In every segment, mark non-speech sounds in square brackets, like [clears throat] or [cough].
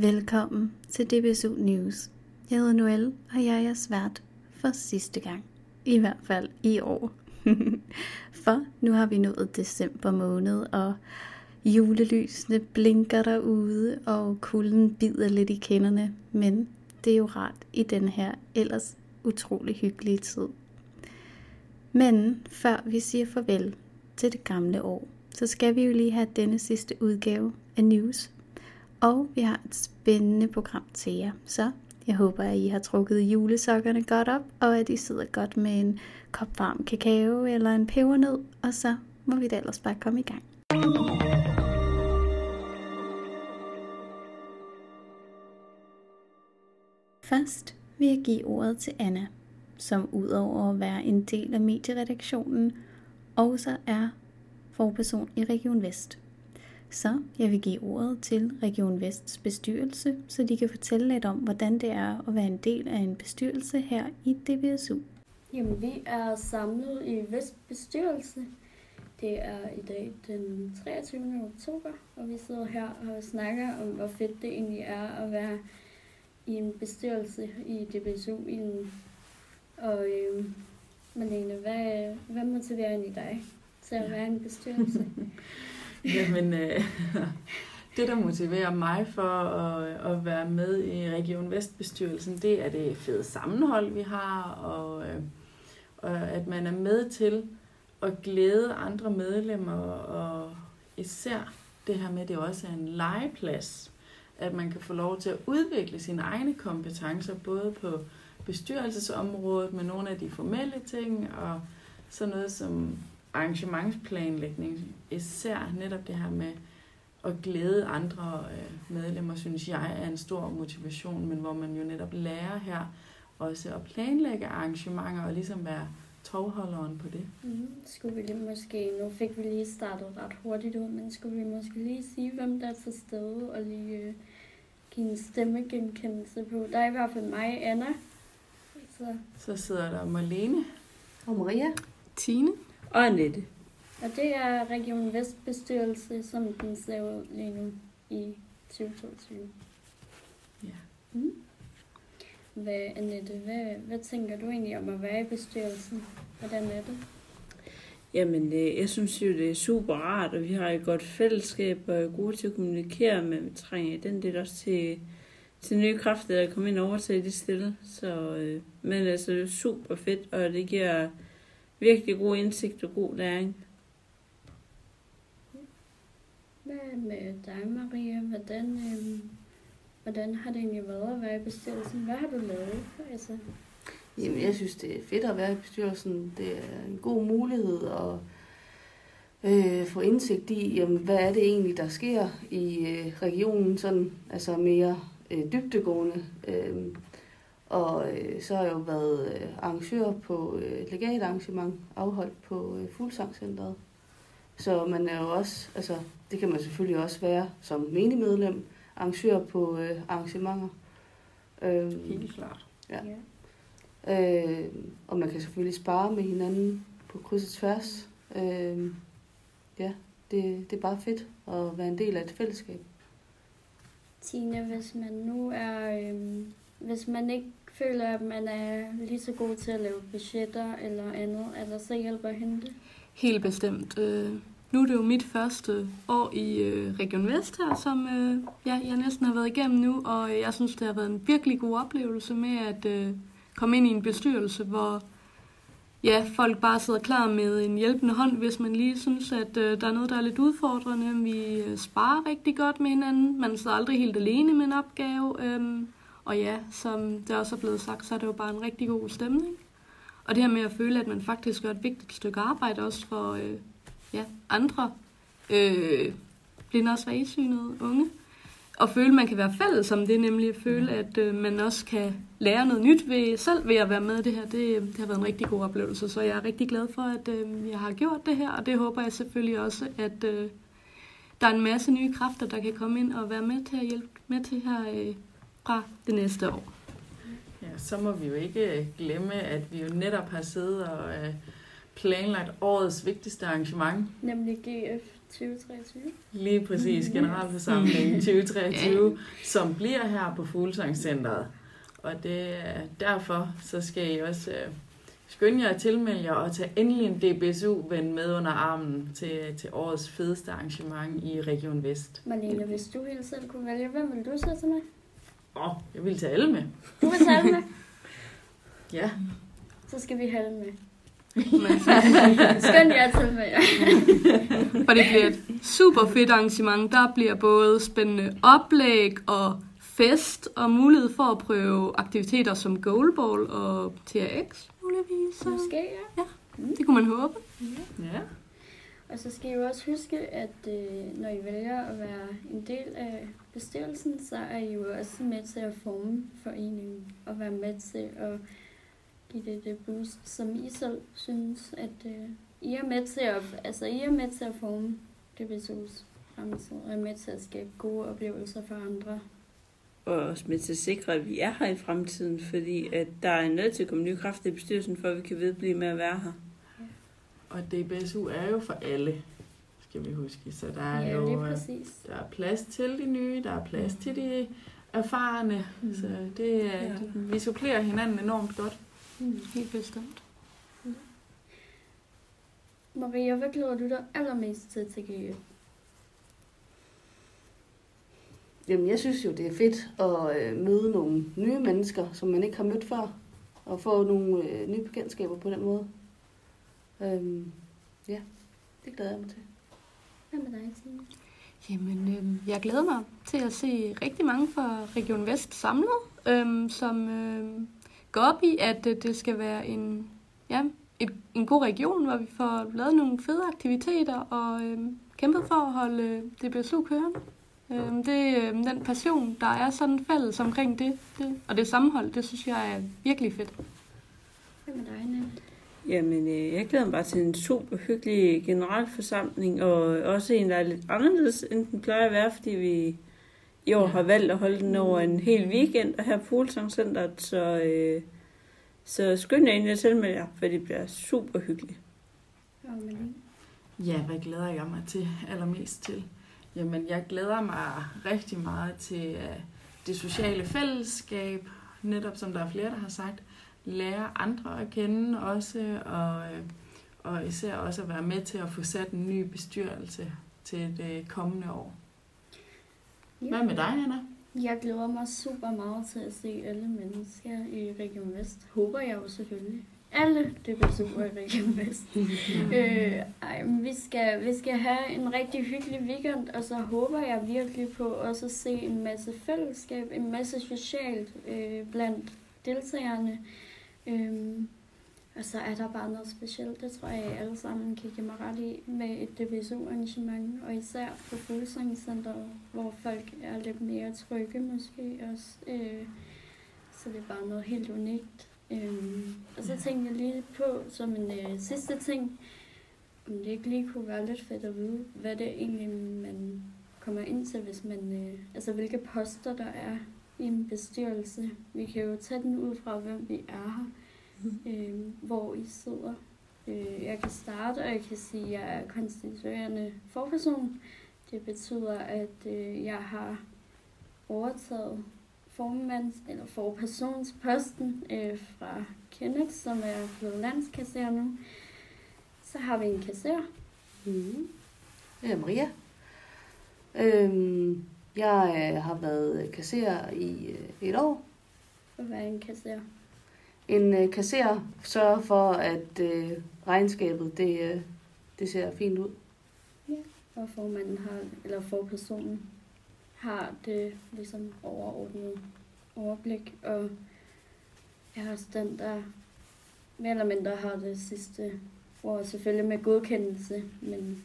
Velkommen til DBSU News. Jeg hedder Noelle, og jeg er svært for sidste gang. I hvert fald i år. [laughs] for nu har vi nået december måned, og julelysene blinker derude, og kulden bider lidt i kinderne. Men det er jo rart i den her ellers utrolig hyggelige tid. Men før vi siger farvel til det gamle år, så skal vi jo lige have denne sidste udgave af News. Og vi har et spændende program til jer, så jeg håber, at I har trukket julesokkerne godt op, og at I sidder godt med en kop varm kakao eller en pebernød, og så må vi da ellers bare komme i gang. Først vil jeg give ordet til Anna, som udover at være en del af medieredaktionen, også er forperson i Region Vest. Så jeg vil give ordet til Region Vests bestyrelse, så de kan fortælle lidt om, hvordan det er at være en del af en bestyrelse her i DBSU. Jamen, vi er samlet i Vest bestyrelse. Det er i dag den 23. oktober, og vi sidder her og snakker om, hvor fedt det egentlig er at være i en bestyrelse i DBSU. I en, og øh, Malene, hvad, hvad motiverer egentlig dig til at være i en bestyrelse? [laughs] [laughs] Jamen, øh, [laughs] det der motiverer mig for at, at være med i Region Vestbestyrelsen, det er det fede sammenhold, vi har, og, øh, og at man er med til at glæde andre medlemmer, og især det her med, at det også er en legeplads, at man kan få lov til at udvikle sine egne kompetencer, både på bestyrelsesområdet med nogle af de formelle ting, og sådan noget som arrangementsplanlægning, især netop det her med at glæde andre øh, medlemmer, synes jeg er en stor motivation, men hvor man jo netop lærer her også at planlægge arrangementer og ligesom være tovholderen på det. Mm, skulle vi lige måske, nu fik vi lige startet ret hurtigt ud, men skulle vi måske lige sige, hvem der er til stede, og lige øh, give en stemmegenkendelse på. Der er i hvert fald mig, Anna. Så, så sidder der Marlene. Og Maria. Tine. Og Annette. Og det er Region Vest bestyrelse, som den ser ud lige nu i 2022. Ja. Mm. Hvad, Annette, hvad, hvad tænker du egentlig om at være i bestyrelsen? Hvordan er det? Jamen, øh, jeg synes jo, det er super rart, og vi har et godt fællesskab og er gode til at kommunikere, men vi trænger den del også til, til nye kræfter, der kommer ind og overtage det stille. Så, øh, men altså, det er super fedt, og det giver virkelig god indsigt og god læring. Hvad med dig, Maria? Hvordan, øh, hvordan har det egentlig været at være i bestyrelsen? Hvad har du lavet? Altså? Jamen, jeg synes, det er fedt at være i bestyrelsen. Det er en god mulighed at øh, få indsigt i, jamen, hvad er det egentlig, der sker i øh, regionen, sådan, altså mere øh, dybtegående. Øh, og øh, så har jeg jo været øh, arrangør på øh, legatarrangement afholdt på øh, Fuglsangcenteret. Så man er jo også, altså det kan man selvfølgelig også være som menigmedlem, arrangør på øh, arrangementer. Øh, Helt klart. Ja. ja. Øh, og man kan selvfølgelig spare med hinanden på kryds og tværs. Øh, ja, det, det er bare fedt at være en del af et fællesskab. Tine, hvis man nu er, øh, hvis man ikke føler, at man er lige så god til at lave budgetter eller andet, er der så hjælper at hente? Helt bestemt. Øh, nu er det jo mit første år i øh, Region Vest her, som øh, ja, jeg næsten har været igennem nu, og øh, jeg synes, det har været en virkelig god oplevelse med at øh, komme ind i en bestyrelse, hvor ja, folk bare sidder klar med en hjælpende hånd, hvis man lige synes, at øh, der er noget, der er lidt udfordrende. Vi øh, sparer rigtig godt med hinanden. Man sidder aldrig helt alene med en opgave. Øh, og ja, som det også er blevet sagt, så er det jo bare en rigtig god stemning. Og det her med at føle, at man faktisk gør et vigtigt stykke arbejde også for øh, ja, andre øh, blinde og svagesynede unge. Og føle, at man kan være fælles om det, nemlig at føle, at øh, man også kan lære noget nyt ved, selv ved at være med i det her. Det, det har været en rigtig god oplevelse, så jeg er rigtig glad for, at øh, jeg har gjort det her, og det håber jeg selvfølgelig også, at øh, der er en masse nye kræfter, der kan komme ind og være med til at hjælpe med til her øh, fra det næste år. Ja, så må vi jo ikke glemme, at vi jo netop har siddet og øh, planlagt årets vigtigste arrangement. Nemlig GF 2023. Lige præcis, generalforsamlingen [laughs] 2023, som bliver her på Fuglsangscenteret. Og det er derfor, så skal I også øh, skynde jer at tilmelde jer og tage endelig en DBSU-ven med under armen til, til årets fedeste arrangement i Region Vest. Marlene, hvis du helt selv kunne vælge, hvem vil du så tage med? Åh, oh, jeg vil tage alle med. Du vil tage alle med, [laughs] Ja, så skal vi have alle med. Men, [laughs] Skøn jer til med jer. [laughs] og det bliver et super fedt arrangement. Der bliver både spændende oplæg og fest og mulighed for at prøve aktiviteter som goalball og TRX muligvis. Måske, ja. Det kunne man håbe. ja. Og så skal I jo også huske, at øh, når I vælger at være en del af bestyrelsen, så er I jo også med til at forme foreningen og være med til at give det det boost, som I selv synes, at øh, I er med til at, altså I er med til at forme DBSU's fremtid og er med til at skabe gode oplevelser for andre. Og også med til at sikre, at vi er her i fremtiden, fordi at der er nødt til at komme nye kræfter i bestyrelsen, for at vi kan vedblive med at være her. Og DBSU er jo for alle, skal vi huske. Så der er Ja, jo øh, præcis. der er plads til de nye, der er plads til de erfarne. Mm. Så det, er- Ja. vi supplerer hinanden enormt godt. Mm. Helt bestemt. Maria, hvad glæder du dig allermest til til GF? Jamen, jeg synes jo, det er fedt at øh, møde nogle nye mennesker, som man ikke har mødt før, og få nogle øh, nye bekendtskaber på den måde. Øhm, ja, det glæder jeg mig til. Hvad med dig, Tine? Jamen, øh, jeg glæder mig til at se rigtig mange fra Region Vest samlet, øh, som øh, går op i, at øh, det skal være en, ja, et, en god region, hvor vi får lavet nogle fede aktiviteter og øh, kæmpet for at holde øh, DBSU kørende. Øh, det, øh, den passion, der er sådan fælles omkring det, det, og det sammenhold, det synes jeg er virkelig fedt. Hvad med dig, Nat? Jamen, øh, jeg glæder mig bare til en super hyggelig generalforsamling, og også en, der er lidt anderledes, end den plejer at være, fordi vi i år har valgt at holde den over en hel weekend, og her på Fuglsangcenteret, så, øh, så skynd jer ind og tilmelde jer, for det bliver super hyggeligt. Ja, hvad glæder jeg mig til allermest til? Jamen, jeg glæder mig rigtig meget til uh, det sociale fællesskab, netop som der er flere, der har sagt. Lære andre at kende også, og, øh, og især også at være med til at få sat en ny bestyrelse til det kommende år. Hvad med dig, Anna? Jeg glæder mig super meget til at se alle mennesker i Region Vest. Håber jeg jo selvfølgelig. Alle det besøger i Region Vest. [laughs] øh, ej, men vi, skal, vi skal have en rigtig hyggelig weekend, og så håber jeg virkelig på også at se en masse fællesskab, en masse socialt øh, blandt deltagerne. Øhm, og så er der bare noget specielt, det tror jeg, I alle sammen kan give mig ret i, med et DBSU-arrangement, og især på Fuglsangcenteret, hvor folk er lidt mere trygge måske også. Øh, så det er bare noget helt unikt. Øhm, og så tænkte jeg lige på, som en øh, sidste ting, om det ikke lige kunne være lidt fedt at vide, hvad det egentlig man kommer ind til, hvis man, øh, altså hvilke poster der er i en bestyrelse. Vi kan jo tage den ud fra, hvem vi er her, øh, hvor I sidder. Øh, jeg kan starte, og jeg kan sige, at jeg er konstituerende forperson. Det betyder, at øh, jeg har overtaget formands- eller forpersonsposten øh, fra Kenneth, som er blevet landskasser nu. Så har vi en kasser. Mm. Det er Maria. Øhm, jeg øh, har været kasserer i øh, et år. Hvad er en kasser? En øh, kasserer sørger for, at øh, regnskabet det, øh, det ser fint ud. Og formanden har, eller forpersonen har det ligesom overordnet overblik, og jeg også den, der mere eller mindre har det sidste ord, selvfølgelig med godkendelse, men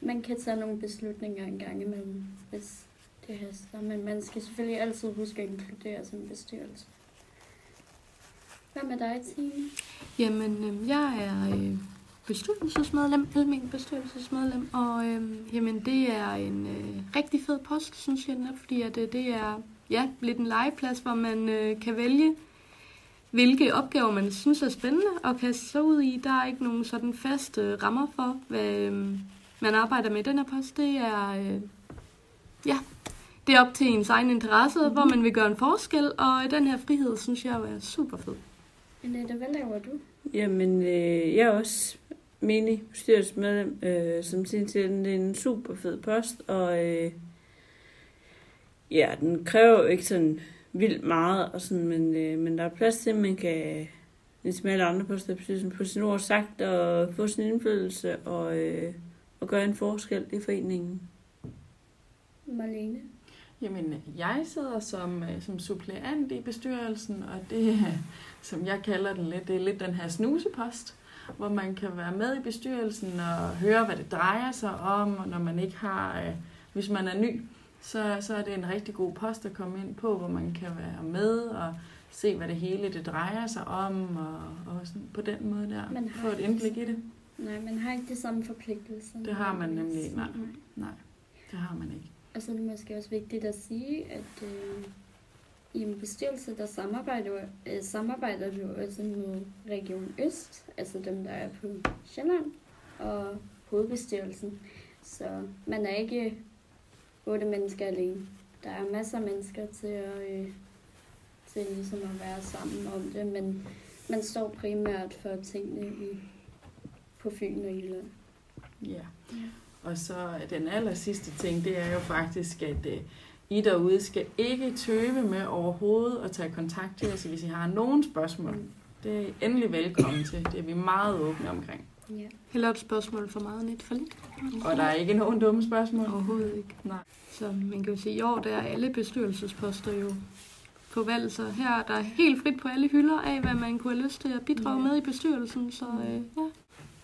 man kan tage nogle beslutninger en gang imellem, hvis det haster, men man skal selvfølgelig altid huske at inkludere sin bestyrelse. Hvad med dig, Tine? Jamen, øh, jeg er øh, bestyrelsesmedlem, almen bestyrelsesmedlem, og øh, jamen, det er en øh, rigtig fed post, synes jeg, netop, fordi at, øh, det er ja, lidt en legeplads, hvor man øh, kan vælge, hvilke opgaver man synes er spændende og kaste sig ud i. Der er ikke nogen sådan faste øh, rammer for, hvad, øh, man arbejder med i den her post, det er, øh, ja, det er op til ens egen interesse, mm-hmm. hvor man vil gøre en forskel, og den her frihed, synes jeg er super fed. Annette, hvad laver du? Jamen, øh, jeg er også menig bestyrelsesmedlem, øh, som siger til, det er en super fed post, og øh, ja, den kræver jo ikke sådan vildt meget, og sådan, men, øh, men der er plads til, at man kan, ligesom alle andre poster på sin ord sagt, og få sin indflydelse, og, øh, og gøre en forskel i foreningen. Marlene? Jamen, jeg sidder som, øh, som suppleant i bestyrelsen, og det, [laughs] som jeg kalder den lidt, det er lidt den her snusepost, hvor man kan være med i bestyrelsen og høre, hvad det drejer sig om, og når man ikke har, øh, hvis man er ny, så, så er det en rigtig god post at komme ind på, hvor man kan være med og se, hvad det hele det drejer sig om, og, og sådan på den måde der, Man få et indblik i det. Nej, man har ikke de samme forpligtelser. Det har man nemlig ikke, nej. Nej, det har man ikke. Og så er det måske også vigtigt at sige, at øh, i en bestyrelse, der samarbejder, øh, samarbejder du også med Region Øst, altså dem, der er på Sjælland, og hovedbestyrelsen. Så man er ikke otte mennesker alene. Der er masser af mennesker til at, øh, til ligesom at være sammen om det, men man står primært for tingene i, på Fyn og Jylland. Ja. Og så den aller sidste ting, det er jo faktisk, at øh, I derude skal ikke tøve med overhovedet at tage kontakt til os, hvis I har nogen spørgsmål. Det er endelig velkommen til. Det er vi meget åbne omkring. Ja. Heller et spørgsmål for meget, net for lidt. Og der er ikke nogen dumme spørgsmål. Overhovedet ikke. Nej. Så man kan jo sige, at i år der er alle bestyrelsesposter jo på valg, så her er der helt frit på alle hylder af, hvad man kunne have lyst til at bidrage Ja. med i bestyrelsen. Så øh, ja.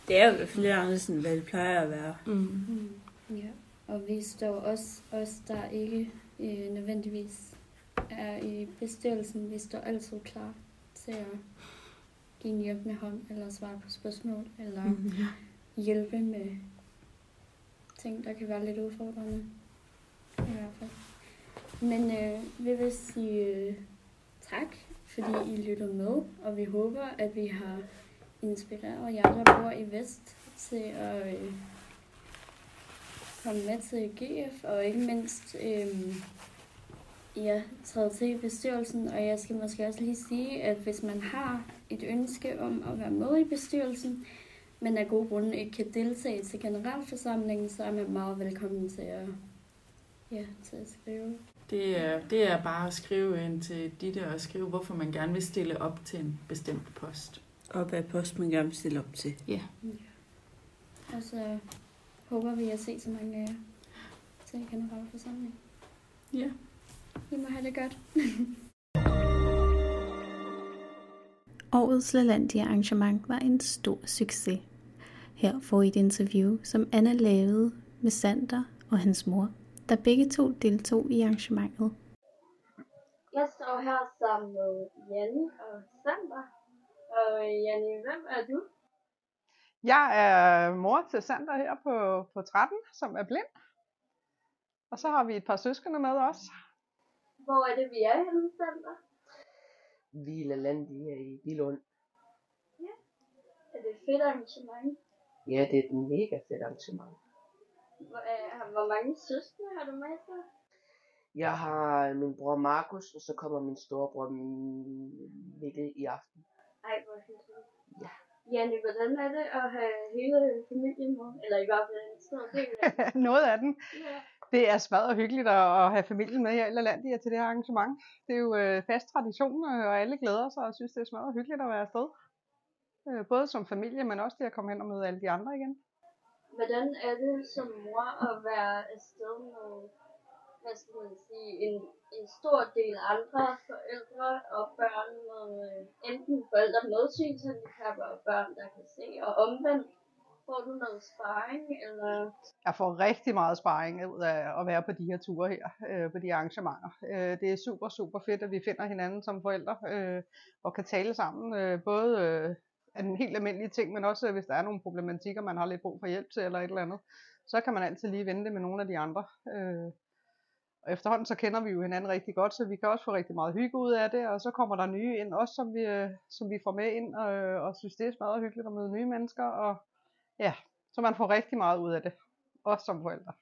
Det er jo lidt anderledes, end hvad det plejer at være. Mm. Mm. Ja, og vi står også, os der ikke øh, nødvendigvis er i bestyrelsen, vi står altid klar til at give en hjælpende hånd, eller svare på spørgsmål, eller Mm. hjælpe med ting, der kan være lidt udfordrende. I hvert fald. Men øh, vi vil sige øh, tak, fordi I lytter med, og vi håber, at vi har inspirere jer, der bor i Vest, til at øh, komme med til GF, og ikke mindst øh, ja, træde til i bestyrelsen. Og jeg skal måske også lige sige, at hvis man har et ønske om at være med i bestyrelsen, men af gode grunde ikke kan deltage til generalforsamlingen, så er man meget velkommen til at, ja, til at skrive. Det er, det er bare at skrive ind til Ditte og skrive, hvorfor man gerne vil stille op til en bestemt post. Og hvad post man gerne vil stille op til. Og så håber vi at se så mange af jer til generalforsamlingen. Ja. I må have det godt. [laughs] Årets LaLandia arrangement var en stor succes. Her får I et interview, som Anna lavede med Sander og hans mor, der begge to deltog i arrangementet. Jeg står her sammen med Janne og Sander. Og Janne, hvem er du? Jeg er mor til Sander her på, på 13, som er blind. Og så har vi et par søskende med os. Hvor er det, vi er henne, Sander? Vila Landia i Bilund. Er det et fedt arrangement? Ja, det er et mega fedt arrangement. Hvor, øh, hvor mange søskende har du med så? Jeg har min bror Markus, og så kommer min storebror Mikkel i aften. Ej, hvor hyggeligt. Ja. Janne, hvordan er det at have hele familien med? Eller i hvert fald en stor del af [laughs] Noget af den. ja. Det er smadret hyggeligt at, have familien med her i Lalandia til det her arrangement. Det er jo øh, fast tradition, øh, og alle glæder sig og synes, det er smadret hyggeligt at være afsted. Øh, både som familie, men også det at komme hen og møde alle de andre igen. Hvordan er det som mor at være afsted med, hvad skal man sige, en, en stor del andre forældre og børn med øh, enten forældre med synshandicap og børn, der kan se, og omvendt får du noget sparring, eller Jeg får rigtig meget sparring ud af at være på de her ture her, øh, på de arrangementer. Øh, det er super, super fedt, at vi finder hinanden som forældre øh, og kan tale sammen. Øh, både øh, en helt almindelige ting, men også hvis der er nogle problematikker, man har lidt brug for hjælp til eller et eller andet. Så kan man altid lige vende det med nogle af de andre. Øh, og efterhånden så kender vi jo hinanden rigtig godt, så vi kan også få rigtig meget hygge ud af det, og så kommer der nye ind også, som vi, øh, som vi får med ind, og, og synes det er meget hyggeligt at møde nye mennesker, og ja, så man får rigtig meget ud af det. også som forældre.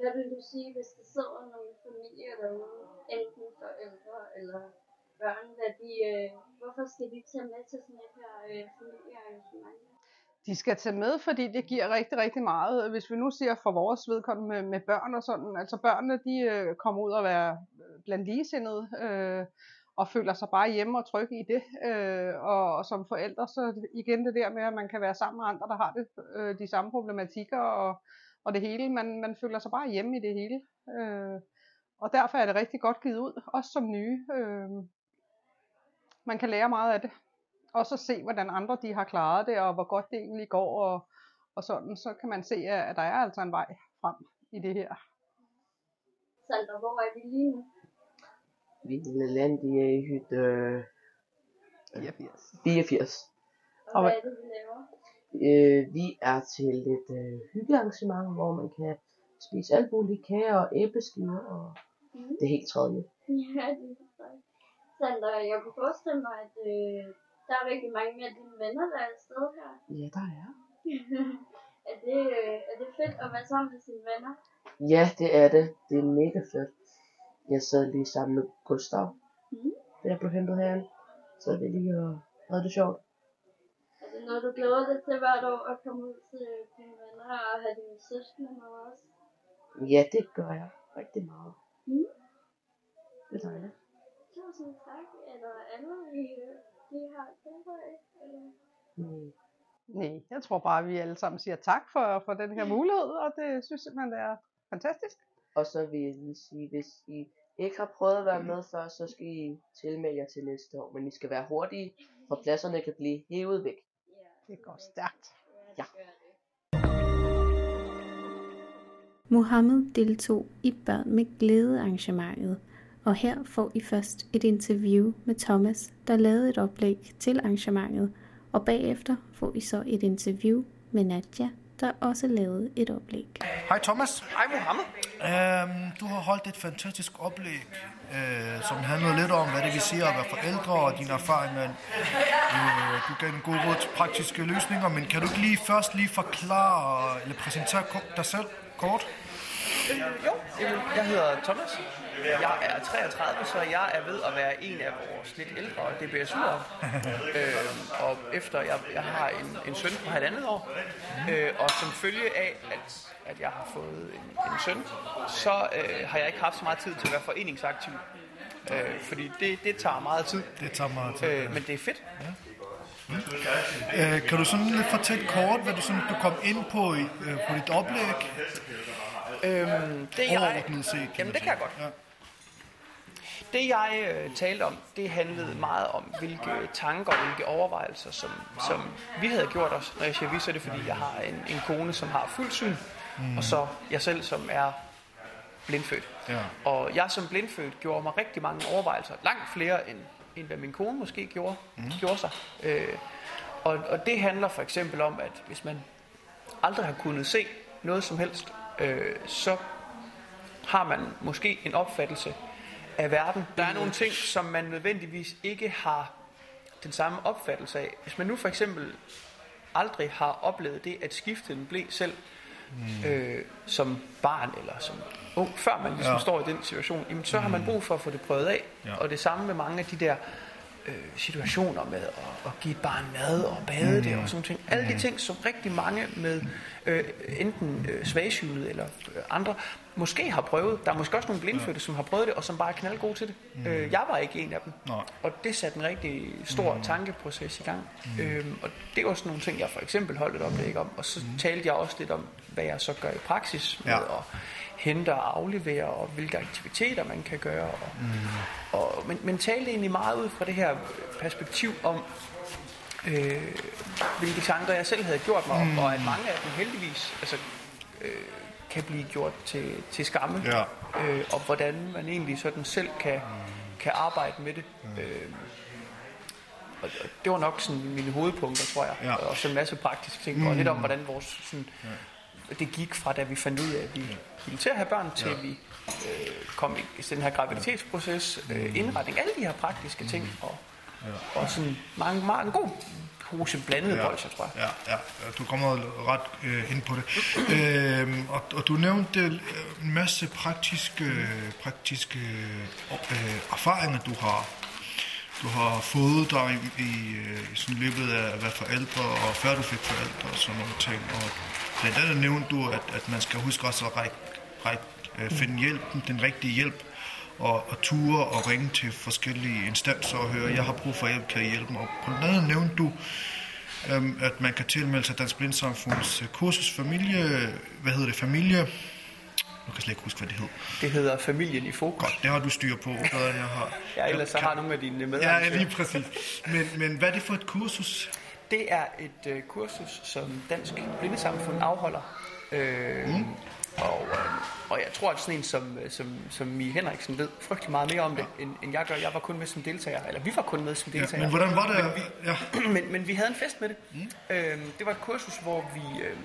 Hvad vil du sige, hvis der sidder nogle familier derude, enten forældre eller børn, hvad de, øh, hvorfor skal de tage med til sådan et her øh, familiearrangement? De skal tage med, fordi det giver rigtig, rigtig meget. Hvis vi nu siger for vores vedkommende med, med børn og sådan, altså børnene, de øh, kommer ud og være øh, blandt ligesindede, øh, og føler sig bare hjemme og trygge i det. Øh, og, og som forældre, så igen det der med, at man kan være sammen med andre, der har det, øh, de samme problematikker og, og det hele. Man, man føler sig bare hjemme i det hele. Øh, og derfor er det rigtig godt givet ud, også som nye. Øh, man kan lære meget af det og så se, hvordan andre de har klaret det, og hvor godt det egentlig går, og, og sådan, så kan man se, at der er altså en vej frem i det her. Sandra, hvor er vi lige nu? Vi er landet i hytte øh, 84. 84. Og, hvad er det, vi laver? Øh, vi er til et øh, hyggearrangement, hvor man kan spise alt muligt kager og æbleskiver, og Mhm. det er helt tredje. Ja, det er. Sandra, jeg kunne forestille mig, at øh, der er rigtig mange af dine venner, der er afsted her. Ja, der er. [laughs] er, det, øh, er det fedt at være sammen med sine venner? Ja, det er det. Det er mega fedt. Jeg sad lige sammen med Gustav, Mhm. da jeg blev hentet herhen. Så vi lige og havde det sjovt. Er det noget, du glæder dig til hvert år at komme ud til dine venner og have dine søskende med også? Ja, det gør jeg rigtig meget. Mhm. Det er dejligt. Tusind tak. Eller andet, I, I har tilføjet? Eller? Mm. Nej, jeg tror bare, at vi alle sammen siger tak for, for den her mulighed, og det synes jeg simpelthen, det er fantastisk. Og så vil jeg lige sige, hvis I ikke har prøvet at være med før, så skal I tilmelde jer til næste år. Men I skal være hurtige, for pladserne kan blive hævet væk. Det går stærkt. Ja. Mohammed deltog i Børn med Glæde arrangementet, og her får I først et interview med Thomas, der lavede et oplæg til arrangementet, og bagefter får I så et interview med Nadja, der også lavede et oplæg. Hej Thomas. Hej Mohammed. Øhm, du har holdt et fantastisk oplæg, øh, som handler lidt om, hvad det vil sige at være forældre og dine erfaringer. Øh, du gav en god råd til praktiske løsninger, men kan du ikke lige først lige forklare eller præsentere dig selv kort? Øh, jo, jeg hedder Thomas. Jeg er 33, så jeg er ved at være en af vores lidt ældre DBSU'ere. øh, og efter jeg, jeg har en, en søn på halvandet år, øh, og som følge af, at, at jeg har fået en, en søn, så øh, har jeg ikke haft så meget tid til at være foreningsaktiv. Øh, fordi det, det tager meget tid. Det tager meget tid. Øh, men det er fedt. Øh, kan du sådan lidt fortælle kort, hvad du, sådan, du kom ind på øh, på dit oplæg? Øhm, det jeg, Overordnet set. jamen det kan jeg godt. Ja. Det jeg øh, talte om, det handlede meget om, hvilke tanker og hvilke overvejelser, som, som vi havde gjort os. Når jeg siger vi, så er det fordi, jeg har en, en kone, som har fuld syn, mm. og så jeg selv, som er blindfødt. Ja. Og jeg som blindfødt gjorde mig rigtig mange overvejelser, langt flere end, end hvad min kone måske gjorde, mm. gjorde sig. Øh, og, og det handler for eksempel om, at hvis man aldrig har kunnet se noget som helst, øh, så har man måske en opfattelse af verden. Der er nogle ting, som man nødvendigvis ikke har den samme opfattelse af. Hvis man nu for eksempel aldrig har oplevet det, at skifte en blæ selv øh, som barn eller som ung, før man ligesom Ja. står i den situation, jamen, så har man brug for at få det prøvet af. Ja. Og det samme med mange af de der øh, situationer med at, at give et barn mad og bade det og sådan ting. Alle de ting, som rigtig mange med øh, enten øh, svagsynede eller øh, andre måske har prøvet. Der er måske også nogle blindfødte, som har prøvet det, og som bare er knaldgode til det. Øh, jeg var ikke en af dem. Nej. Og det satte en rigtig stor mm. tankeproces i gang. Mm. Øhm, og det var sådan nogle ting, jeg for eksempel holdt et oplæg om. Og så mm. talte jeg også lidt om, hvad jeg så gør i praksis med Ja. at hente og aflevere, og hvilke aktiviteter man kan gøre. Og, mm. og, men, men talte egentlig meget ud fra det her perspektiv om, øh, hvilke tanker jeg selv havde gjort mig, mm. og at mange af dem heldigvis altså, øh, kan blive gjort til, til skamme. Ja. Øh, og hvordan man egentlig sådan selv kan, kan arbejde med det. Mm. Øh, og det var nok sådan mine hovedpunkter, tror jeg. Ja. Og så en masse praktiske ting, og lidt om, hvordan vores sådan, det gik fra, da vi fandt ud af, at vi ville til at have børn, til vi øh, kom i, den her graviditetsproces, øh, indretning, alle de her praktiske ting, og, og sådan mange, meget, en god pose blandede ja. bolcher, tror jeg. Ja, ja, du kommer ret øh, ind på det. øhm, og, og du nævnte øh, en masse praktiske, praktiske øh, erfaringer, du har du har fået dig i, i, i sådan løbet af at være forældre, og før du fik forældre og sådan nogle ting. Og blandt andet nævnte du, at, at man skal huske også at række, række, øh, finde hjælp, den rigtige hjælp, og, og ture og ringe til forskellige instanser og høre, jeg har brug for hjælp, kan I hjælpe mig? Og blandt andet nævnte du, øhm, at man kan tilmelde sig Dansk Blindsamfunds kursus familie, hvad hedder det, familie, nu kan jeg slet ikke huske, hvad det hed. Det hedder Familien i Fokus. Godt, det har du styr på, bedre end jeg har. ja, ellers så har nogle af dine Ja, medarbejdere. lige præcis. Men, men hvad er det for et kursus? Det er et øh, kursus, som Dansk Blindesamfund afholder. Øh, mm. Og, øh, og jeg tror, at sådan en som, øh, som, som Mie Henriksen ved frygtelig meget mere om det, end, end jeg gør. Jeg var kun med som deltager, eller vi var kun med som Ja, deltager. men hvordan var det? Men vi, Ja. [clears throat] men, men vi havde en fest med det. Mm. Øh, det var et kursus, hvor vi øh,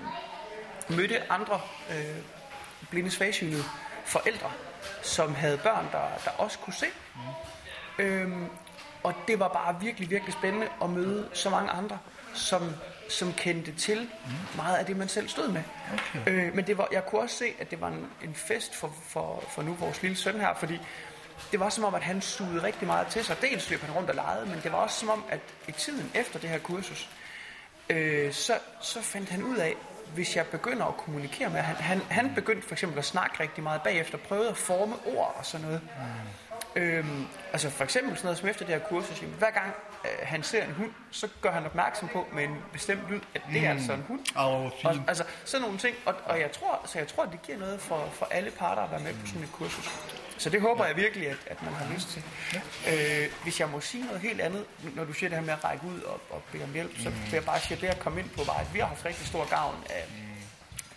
mødte andre øh, blinde svagsynede forældre, som havde børn, der, der også kunne se. Mm. Øhm, og det var bare virkelig, virkelig spændende at møde så mange andre, som, som kendte til mm. meget af det, man selv stod med. Okay. Øh, men det var, jeg kunne også se, at det var en, en fest for, for, for nu vores lille søn her, fordi det var som om, at han sugede rigtig meget til sig. Dels løb han rundt og legede, men det var også som om, at i tiden efter det her kursus, øh, så, så fandt han ud af, hvis jeg begynder at kommunikere med han, han, han begyndte for eksempel at snakke rigtig meget bagefter, prøvede at forme ord og sådan noget. Mm. Øhm, altså for eksempel sådan noget som efter det her kursus, jamen, hver gang øh, han ser en hund, så gør han opmærksom på med en bestemt lyd, at det er Mm. altså en hund. Åh, Og, altså sådan nogle ting, og, og jeg tror, så jeg tror, at det giver noget for, for alle parter at være med på sådan et kursus. Så det håber jeg virkelig, at, at man har lyst til. Øh, hvis jeg må sige noget helt andet, når du siger det her med at række ud og, og bede om hjælp, så vil jeg bare sige, at det at komme ind på var, at vi har haft rigtig stor gavn af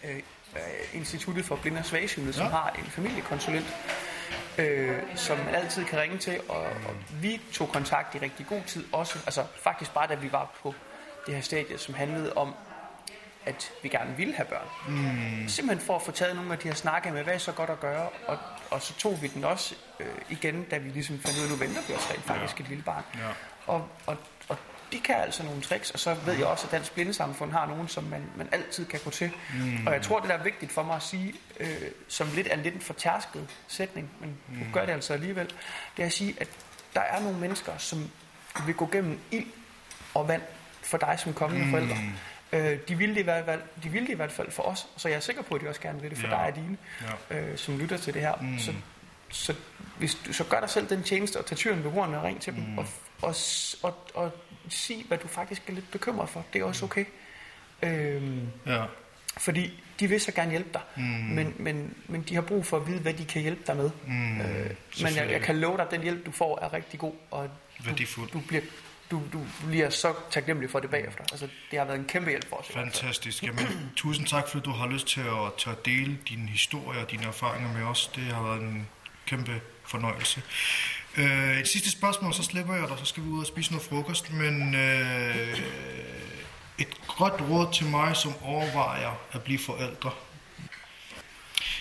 øh, øh, Instituttet for Blinde og Svagsynede, som Ja. har en familiekonsulent, øh, som man altid kan ringe til, og, og vi tog kontakt i rigtig god tid også, altså faktisk bare da vi var på det her stadie, som handlede om, at vi gerne ville have børn. Mm. Simpelthen for at få taget nogle af de her snakke med, hvad er så godt at gøre, og, og så tog vi den også øh, igen, da vi ligesom fandt ud af, at nu venter vi os rent faktisk et lille barn. Ja. Og, og, og de kan altså nogle tricks, og så ved jeg også, at Dansk Blindesamfund har nogen, som man, man altid kan gå til. Mm. Og jeg tror, det der er vigtigt for mig at sige, øh, som lidt er en lidt en fortærsket sætning, men mm. gør det altså alligevel, det er at sige, at der er nogle mennesker, som vil gå gennem ild og vand for dig som kommende mm. forældre. Øh, de, vil det i hvert fald, de vil det i hvert fald for os, så jeg er sikker på, at de også gerne vil det for Ja. dig og dine, Ja. øh, som lytter til det her. Mm. Så, så, hvis du, så gør dig selv den tjeneste og tag tyren ved hornene og ring til dem, Mm. og, og, s- og, og sig, hvad du faktisk er lidt bekymret for. Det er også okay. Øhm, Ja. fordi de vil så gerne hjælpe dig, Mm. men, men, men de har brug for at vide, hvad de kan hjælpe dig med. Mm. Øh, men jeg, jeg kan love dig, at den hjælp, du får, er rigtig god, og du, du, bliver, du, du bliver så taknemmelig for det bagefter. Altså, det har været en kæmpe hjælp for os. Fantastisk. Jamen, [clears throat] tusind tak, fordi du har lyst til at, til at dele din historie og dine erfaringer med os. Det har været en kæmpe fornøjelse. Øh, et sidste spørgsmål, så slipper jeg dig, så skal vi ud og spise noget frokost. Men øh, et godt råd til mig, som overvejer at blive forældre.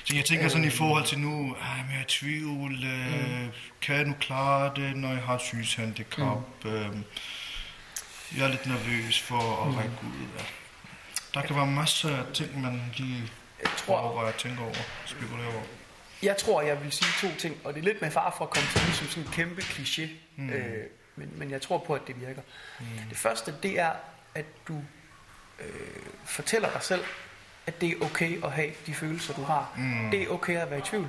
Så jeg tænker sådan i forhold til nu, er jeg er i tvivl, øh, kan jeg nu klare det, når jeg har et synshandicap? Mm. Øh, jeg er lidt nervøs for at række ud. Ja. Der kan være masser af ting, man lige Jeg tror, overvejer, tænker over, spekulerer over. Jeg tror, jeg vil sige to ting, og det er lidt med far for at komme til det som sådan en kæmpe kliché, mm. øh, men, men jeg tror på, at det virker. Mm. Det første, det er, at du øh, fortæller dig selv, at det er okay at have de følelser, du har. Mm. Det er okay at være i tvivl.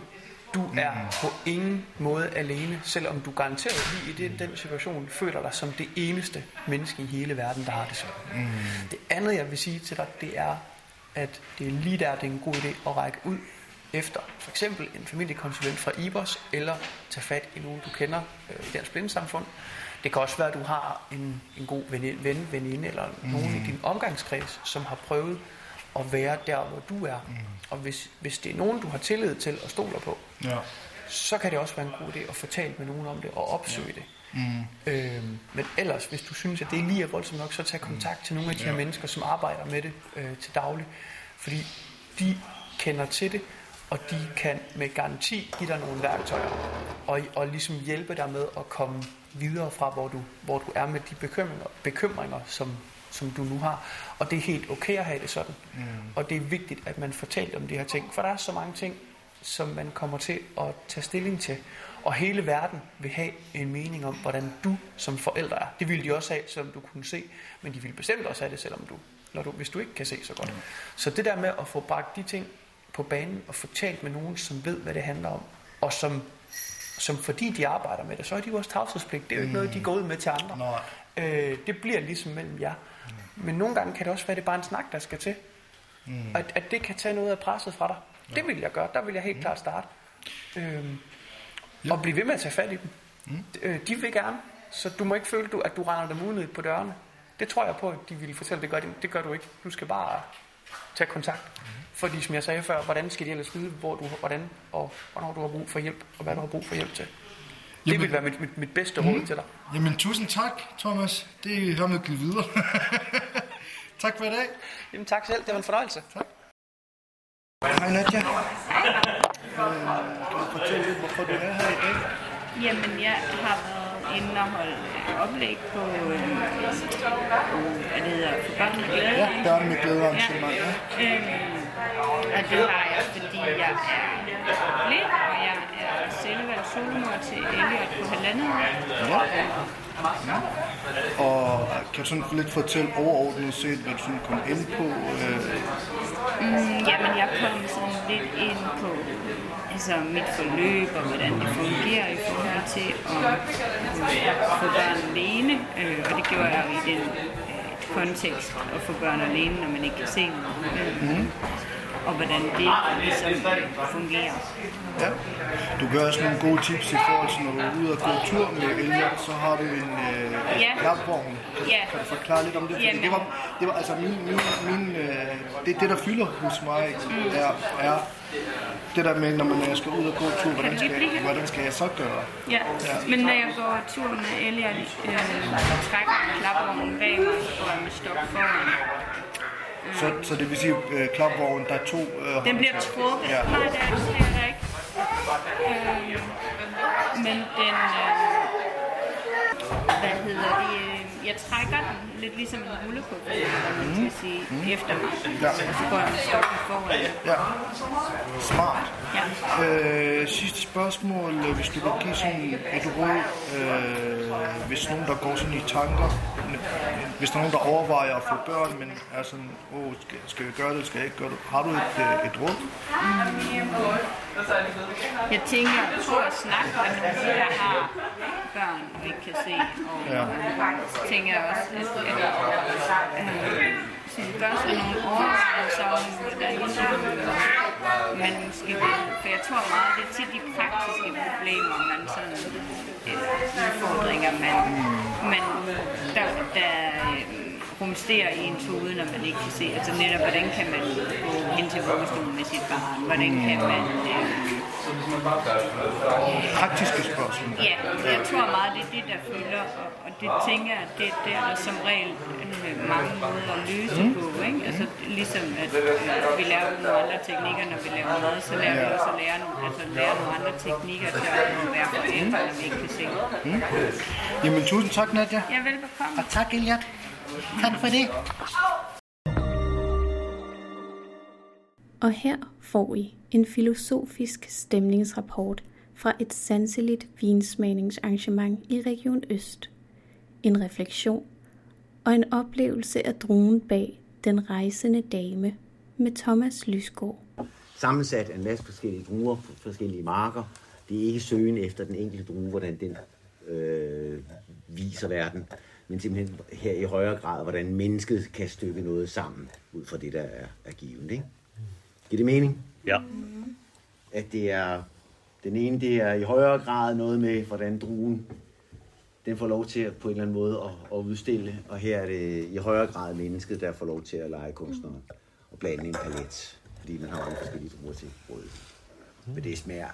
Du mm. er på ingen måde alene, selvom du garanteret lige i den, den situation føler dig som det eneste menneske i hele verden, der har det sådan. Mm. Det andet, jeg vil sige til dig, det er, at det er lige der, det er en god idé at række ud efter for eksempel en familiekonsulent fra IBOS, eller tage fat i nogen, du kender øh, i Dansk Blindesamfund. Det kan også være, at du har en, en god ven, veninde eller mm. nogen i din omgangskreds, som har prøvet at være der, hvor du er. Mm. Og hvis, hvis det er nogen, du har tillid til og stoler på, Ja. så kan det også være en god idé at få talt med nogen om det og opsøge ja. det. Mm. Øhm, men ellers, hvis du synes, at det lige er voldsomt nok, så tag kontakt til nogle af de her Ja. mennesker, som arbejder med det øh, til daglig. Fordi de kender til det, og de kan med garanti give dig nogle værktøjer, og, og ligesom hjælpe dig med at komme videre fra, hvor du, hvor du er med de bekymringer, bekymringer som, som du nu har. Og det er helt okay at have det sådan. Mm. Og det er vigtigt, at man fortæller om de her ting, for der er så mange ting, som man kommer til at tage stilling til. Og hele verden vil have en mening om, hvordan du som forælder er. Det ville de også have, selvom du kunne se, men de ville bestemt også have det, selvom du, når du, hvis du ikke kan se så godt. Mm. Så det der med at få bragt de ting på banen og få talt med nogen, som ved, hvad det handler om, og som, som fordi de arbejder med det, så er de jo også tavshedspligt. Det er jo ikke noget, de går ud med til andre. Øh, det bliver ligesom mellem jer. Mm. Men nogle gange kan det også være, at det er bare en snak, der skal til. Mm. At, at det kan tage noget af presset fra dig. Ja. Det vil jeg gøre. Der vil jeg helt mm. klart starte. Øhm, ja. Og blive ved med at tage fat i dem. Mm. Øh, de vil gerne. Så du må ikke føle, at du render dem unødigt på dørene. Det tror jeg på, at de vil fortælle. Det gør, de, det gør du ikke. Du skal bare tage kontakt. Fordi som jeg sagde før, hvordan skal de ellers vide, hvor du, hvordan og hvornår du har brug for hjælp, og hvad du har brug for hjælp til. Det Jamen, vil være mit, mit, mit bedste råd mm. til dig. Jamen tusind tak, Thomas. Det har med givet videre. [laughs] tak for i dag. Jamen tak selv. Det var en fornøjelse. Tak. Hej Nadja. Kan du fortælle lidt, hvorfor du er her i dag? Jamen, jeg har været inde og holde oplæg på, øh, hvad det hedder, for børn med glæde. Ja, børn med glæde arrangement. Ja. ja. Øhm, og det har jeg, fordi jeg er blind, og jeg er selvvalgt solmor til Elliot på halvandet år. Ja. Ja. Og kan du sådan lidt fortælle overordnet set, hvad du sådan kom ind på? Øh... Mm, jamen, jeg kom sådan lidt ind på altså, mit forløb og hvordan det fungerer i forhold til at få børn alene. Øh, og det gjorde jeg jo i den øh, kontekst at få børn alene, når man ikke kan se. Øh, mm og hvordan det ligesom fungerer. Ja. Du gør også nogle gode tips i forhold til, når du er ude og gå tur med Elliot, så har du en øh, ja. klapvogn. Kan, ja. kan du forklare lidt om det? Fordi det var, det var altså min, min, min øh, det, det, der fylder hos mig, mm. er, er det der med, når man skal ud og gå tur, hvordan skal, jeg, hvordan skal jeg så gøre? Ja. ja, men når jeg går tur med Elliot, øh, trækker klapvognen bag mig, og med stok foran. Så, så det vil sige, øh, klapvognen, der er to... Øh, den bliver trukket. Ja. Nej, det er, det ikke. Øh, men den... Øh, hvad hedder det? Øh, jeg trækker den lidt ligesom en rullepuppe, man skal sige, mm. efter mig. Ja. Og så går jeg med stokken foran. Ja. Smart. Ja. Øh, sidste spørgsmål, hvis du kan give sådan et råd, øh, hvis nogen, der går sådan i tanker, hvis der er nogen, der overvejer at få børn, men er sådan, åh, skal, skal jeg gøre det, skal jeg ikke gøre det? Har du et, øh, et råd? Jeg tænker, jeg tror at snakke med nogen, der har børn ikke kan se. Og ja. tænker også, at, at, gør sig nogle overvejelser om, hvordan man skal For jeg tror meget, det er til de praktiske problemer, man sådan, eller udfordringer, man, man der, der rumsterer i ens hoved, når man ikke kan se. Altså netop, hvordan kan man gå hen til vuggestuen med sit barn? Hvordan kan man... Øh, Praktiske spørgsmål. Ja, jeg tror meget, det er det, der fylder, og, og det tænker jeg, det, det er der som regel øh, mange måder at løse mm. på. Ikke? Altså ligesom, at øh, vi lærer nogle andre teknikker, når vi laver mad, så lærer vi også at lære nogle, altså, lære nogle andre teknikker til at være forældre, når vi ikke kan se. Mm. Jamen, tusind tak, Nadia. Ja, velbekomme. Og tak, Eliat. Tak for det. Og her får I en filosofisk stemningsrapport fra et sanseligt vinsmagningsarrangement i Region Øst. En refleksion og en oplevelse af druen bag den rejsende dame med Thomas Lysgaard. Sammensat af en masse forskellige druer på forskellige marker. Det er ikke søgen efter den enkelte drue, hvordan den øh, viser verden men simpelthen her i højere grad, hvordan mennesket kan stykke noget sammen, ud fra det, der er, er givet. Ikke? Giver det mening? Ja. At det er, den ene, det er i højere grad noget med, hvordan druen, den får lov til at, på en eller anden måde at, at udstille, og her er det i højere grad mennesket, der får lov til at lege kunstneren og blande en palet, fordi man har mange forskellige druer til rådighed. Men det smager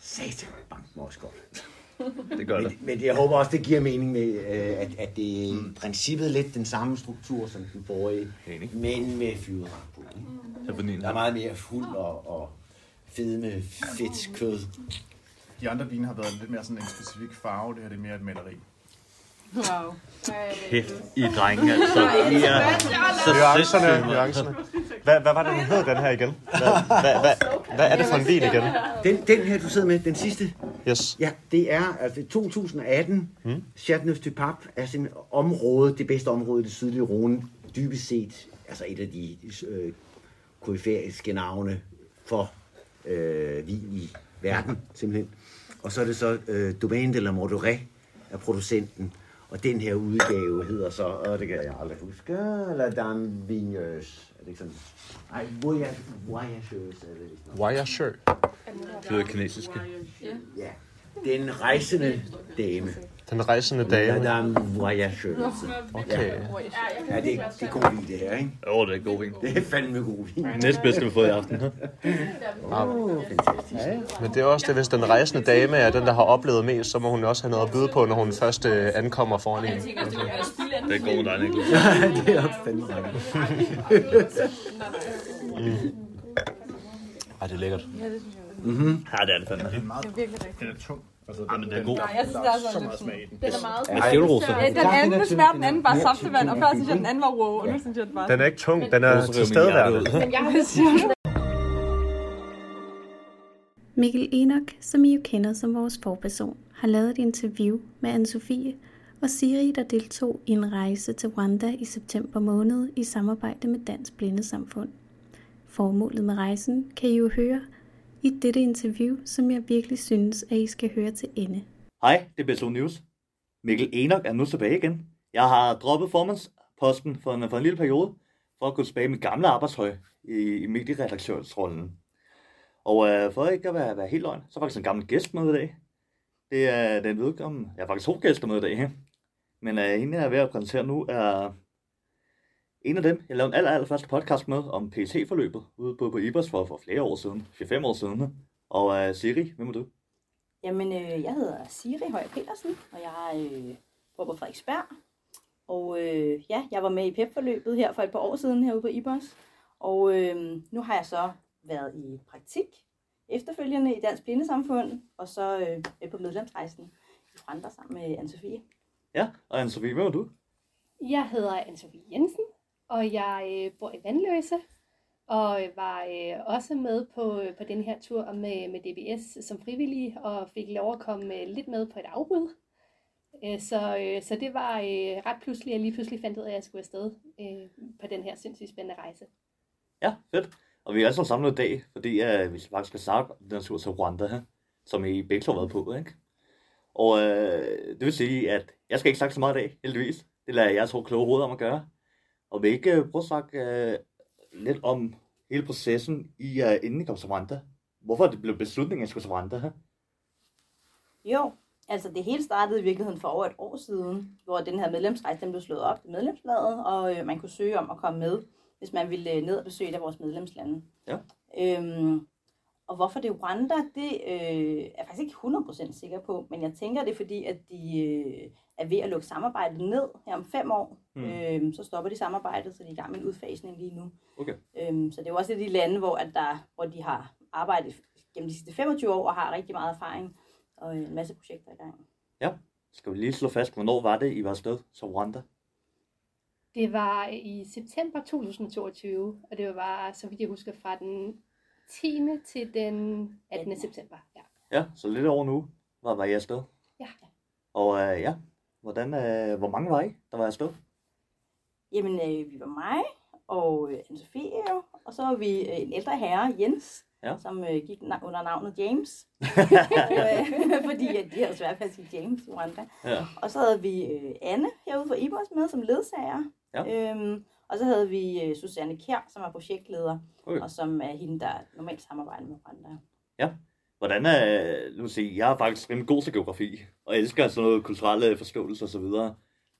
satan bank også godt. [laughs] Det gør det. Men, men jeg håber også, det giver mening med, øh, at, at det er i mm. princippet lidt den samme struktur som den forrige, men med flyderang på. Ikke? Der er meget mere fuld og, og fedme, fedt kød. De andre vine har været lidt mere sådan en specifik farve. Det her det er mere et maleri. Wow. Hæft i drenge, altså. I er så sindssyge. nuancerne. Hvad, hvad var det, den hed, den her igen? Hvad, hvad, hvad, hvad er det for en vin igen? Den, den her, du sidder med, den sidste, Yes. ja, det er altså 2018. Hmm? Chateauneuf du Pape er sådan et område, det bedste område i det sydlige Rhone, dybest set, altså et af de øh, koryfæiske navne for øh, vin i verden, simpelthen. Og så er det så øh, Domaine de la Mordoret er producenten, og den her udgave hedder så, og det kan jeg aldrig huske, La Dame Vigneuse. Er det ikke sådan? Voyage- Voyageuse er det. nok. Voyageur. Det lyder kinesiske. Ja, den rejsende dame. Den rejsende dame. Madame Voyageuse. Okay. Ja, det, det er god vin, det her, ikke? Åh, oh, det er god vin. Det er fandme god vin. Næstbedste, vi har fået i aften. Åh, fantastisk. Men det er også det, hvis den rejsende dame er den, der har oplevet mest, så må hun også have noget at byde på, når hun først øh, ankommer foran en. Det er god dig, Niklas. Ja, det er fandme Mm. Ej, det er lækkert. Ja, det synes jeg også. Mhm. Ja, det er det fandme. Det er virkelig rigtigt. Den er tung. Altså, Ja, men den er god. Nej, jeg synes, der er så lidt meget smag i den. Den er meget Men stjæleroser. Ja, Den anden smager den anden bare saftevand, og før synes jeg, den anden var wow, og nu synes jeg, den bare... Den er ikke tung, den er til stedværende. Men jeg Mikkel Enoch, som I jo kender som vores forperson, har lavet et interview med Anne-Sophie og Siri, der deltog i en rejse til Rwanda i september måned i samarbejde med Dansk Blindesamfund. Formålet med rejsen kan I jo høre i dette interview, som jeg virkelig synes, at I skal høre til ende. Hej, det er BSO News. Mikkel Enoch er nu tilbage igen. Jeg har droppet formandsposten for en, for en lille periode, for at gå tilbage i mit gamle arbejdshøj i, i medieredaktørsrollen. Og øh, for ikke at være, være helt løgn, så er faktisk en gammel gæst med i dag. Det er den vedkommende. Jeg har faktisk to gæster med i dag. Men øh, hende, jeg er ved at præsentere nu, er en af dem, jeg lavede en aller, aller første podcast med om PT-forløbet ude på, på Ibers for, for flere år siden. 4-5 år siden. Og øh, Siri, hvem er du? Jamen, øh, jeg hedder Siri Højer Petersen, og jeg øh, bor på Frederiksberg. Og øh, ja, jeg var med i PEP-forløbet her for et par år siden herude på IBOS. Og øh, nu har jeg så været i praktik efterfølgende i Dansk Blindesamfund, og så øh, med på medlemsrejsen i Rwanda sammen med Anne-Sophie. Ja, og Anne-Sophie, hvem er du? Jeg hedder Anne-Sophie Jensen, og jeg øh, bor i Vandløse, og øh, var øh, også med på, øh, på den her tur med, med DBS som frivillig, og fik lov at komme øh, lidt med på et afbud. Øh, så, øh, så det var øh, ret pludseligt, at jeg lige pludselig fandt ud af, at jeg skulle afsted øh, på den her sindssygt spændende rejse. Ja, fedt. Og vi er altså samlet i dag, fordi øh, vi faktisk skal snakke om den tur til Rwanda, her, som I begge to har været på, ikke? Og øh, det vil sige, at jeg skal ikke snakke så meget i dag, heldigvis. Det lader jeg to kloge hoveder om at gøre. Og vil ikke uh, prøve at snakke uh, lidt om hele processen i, uh, inden I kom til Rwanda? Hvorfor det blev beslutningen, at I skulle til Rwanda? Her? Jo, altså det hele startede i virkeligheden for over et år siden, hvor den her medlemsrejse den blev slået op i medlemsbladet, og øh, man kunne søge om at komme med, hvis man ville øh, ned og besøge et af vores medlemslande. Ja. Øhm, og hvorfor det er Rwanda, det øh, er jeg faktisk ikke 100% sikker på, men jeg tænker, det er fordi, at de øh, er ved at lukke samarbejdet ned her om fem år. Mm. Øhm, så stopper de samarbejdet, så de er i gang med en udfasning lige nu. Okay. Øhm, så det er jo også et af de lande, hvor, at der, hvor de har arbejdet gennem de sidste 25 år og har rigtig meget erfaring og en masse projekter i gang. Ja, skal vi lige slå fast, hvornår var det, I var afsted til Rwanda? Det var i september 2022, og det var, så vidt jeg husker, fra den 10. til den 18. september. Ja. Ja, så lidt over nu var, var I afsted. Ja. Og uh, ja, hvordan, uh, hvor mange var I, der var afsted? Jamen, øh, vi var mig og øh, Anne-Sophie, og så var vi øh, en ældre herre, Jens, Ja. som øh, gik na- under navnet James. Øh, [laughs] [laughs] Fordi at de havde svært ved at sige James i Rwanda. Ja. Og så havde vi øh, Anne herude for Ibers med som ledsager. Ja. Øhm, og så havde vi øh, Susanne Kjær, som er projektleder, Okay. og som er hende, der normalt samarbejder med Rwanda. Ja. Hvordan er, nu sige, jeg er faktisk rimelig god til geografi, og elsker sådan noget kulturelle forståelse og så videre.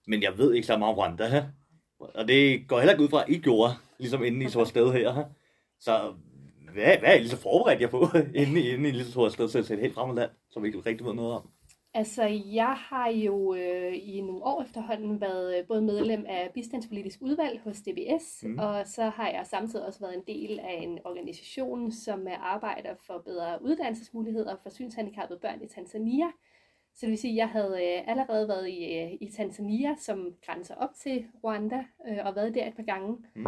Men jeg ved ikke så meget om Rwanda. Og det går heller ikke ud fra, at I gjorde, ligesom inden I tog sted her. Så hvad, hvad er I lige så forberedt jer på, [laughs] inden inden I lige så afsted til, til et helt fremmed land, som vi ikke rigtig ved noget om? Altså, jeg har jo øh, i nogle år efterhånden været øh, både medlem af bistandspolitisk udvalg hos DBS, Mm. og så har jeg samtidig også været en del af en organisation, som øh, arbejder for bedre uddannelsesmuligheder for synshandicappede børn i Tanzania. Så det vil sige, at jeg havde øh, allerede været i, øh, i Tanzania, som grænser op til Rwanda, øh, og været der et par gange. Mm.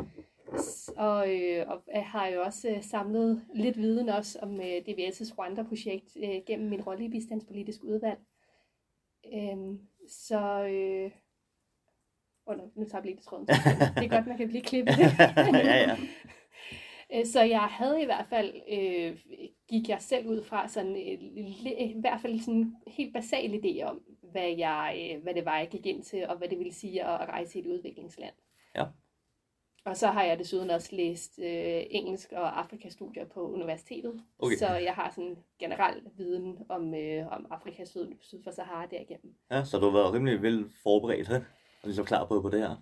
Og, øh, og jeg har jo også øh, samlet lidt viden også om øh, DBS' Rwanda-projekt øh, gennem min rolle i bistandspolitisk udvalg. Øhm, så... Øh, oh, nu, nu tager vi lige tråden. [laughs] Det er godt, man kan blive klippet. [laughs] Ja, ja. Øh, Så jeg havde i hvert fald, øh, gik jeg selv ud fra sådan, øh, i hvert fald sådan en helt basal idé om, hvad, jeg, øh, hvad det var, jeg gik ind til, og hvad det ville sige at, at rejse i et udviklingsland. Ja. Og så har jeg desuden også læst øh, engelsk og Afrikastudier på universitetet. Okay. Så jeg har sådan generel viden om, øh, om Afrika syd, syd for Sahara derigennem. Ja, så du har været rimelig vel forberedt, he? og ligesom klar på, på det her.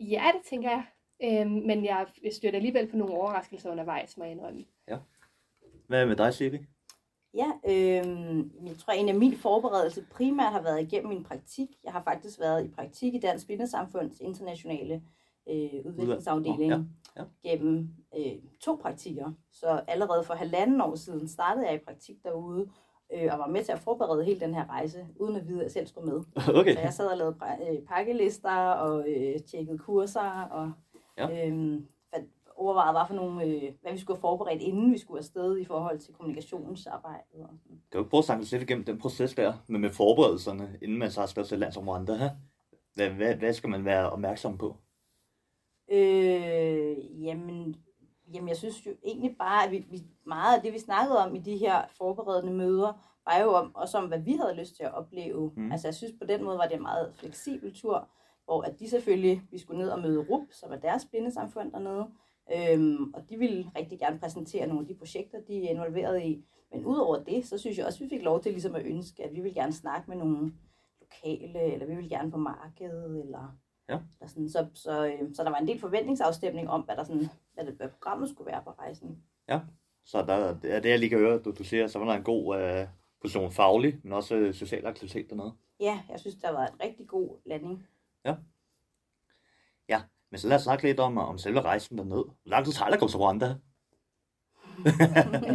Ja, det tænker jeg. Øhm, men jeg støtter alligevel på nogle overraskelser undervejs, må jeg indrømme. Hvad med dig, Siri? Ja, øh, jeg tror, en af min forberedelse primært har været igennem min praktik. Jeg har faktisk været i praktik i Dansk Blindesamfunds internationale øh, udviklingsafdeling Ja, ja. gennem øh, to praktikker. Så allerede for halvanden år siden startede jeg i praktik derude, øh, og var med til at forberede hele den her rejse, uden at vide, at jeg selv skulle med. [laughs] Okay. Så jeg sad og lavede øh, pakkelister og øh, tjekkede kurser, og Ja. øh, overvejede, hvad, for nogle, øh, hvad vi skulle have forberedt, inden vi skulle afsted i forhold til kommunikationsarbejdet. Og sådan. Kan du prøve at snakke lidt igennem den proces der, med, med forberedelserne, inden man så har skrevet til land som Rwanda? He? Hvad, hvad, hvad skal man være opmærksom på? Øh, jamen, jamen, jeg synes jo egentlig bare, at vi, vi, meget af det, vi snakkede om i de her forberedende møder, var jo om, også om, hvad vi havde lyst til at opleve. Mm. Altså, jeg synes på den måde var det en meget fleksibel tur, hvor at de selvfølgelig, vi skulle ned og møde RUP, som er deres blindesamfund dernede, øhm, og de ville rigtig gerne præsentere nogle af de projekter, de er involveret i. Men udover det, så synes jeg også, at vi fik lov til ligesom at ønske, at vi vil gerne snakke med nogle lokale, eller vi vil gerne på markedet, eller Ja. der sådan, så, så, øh, så der var en del forventningsafstemning om, hvad, der sådan, hvad, det, hvad programmet skulle være på rejsen. Ja, så der, det er det, jeg lige kan høre, du, du siger, så var der en god øh, position faglig, men også øh, social aktivitet dernede. Ja, jeg synes, der var en rigtig god landing. Ja. Ja, men så lad os snakke lidt om, om selve rejsen derned. Hvor lang tid tager det at komme til Rwanda? [laughs]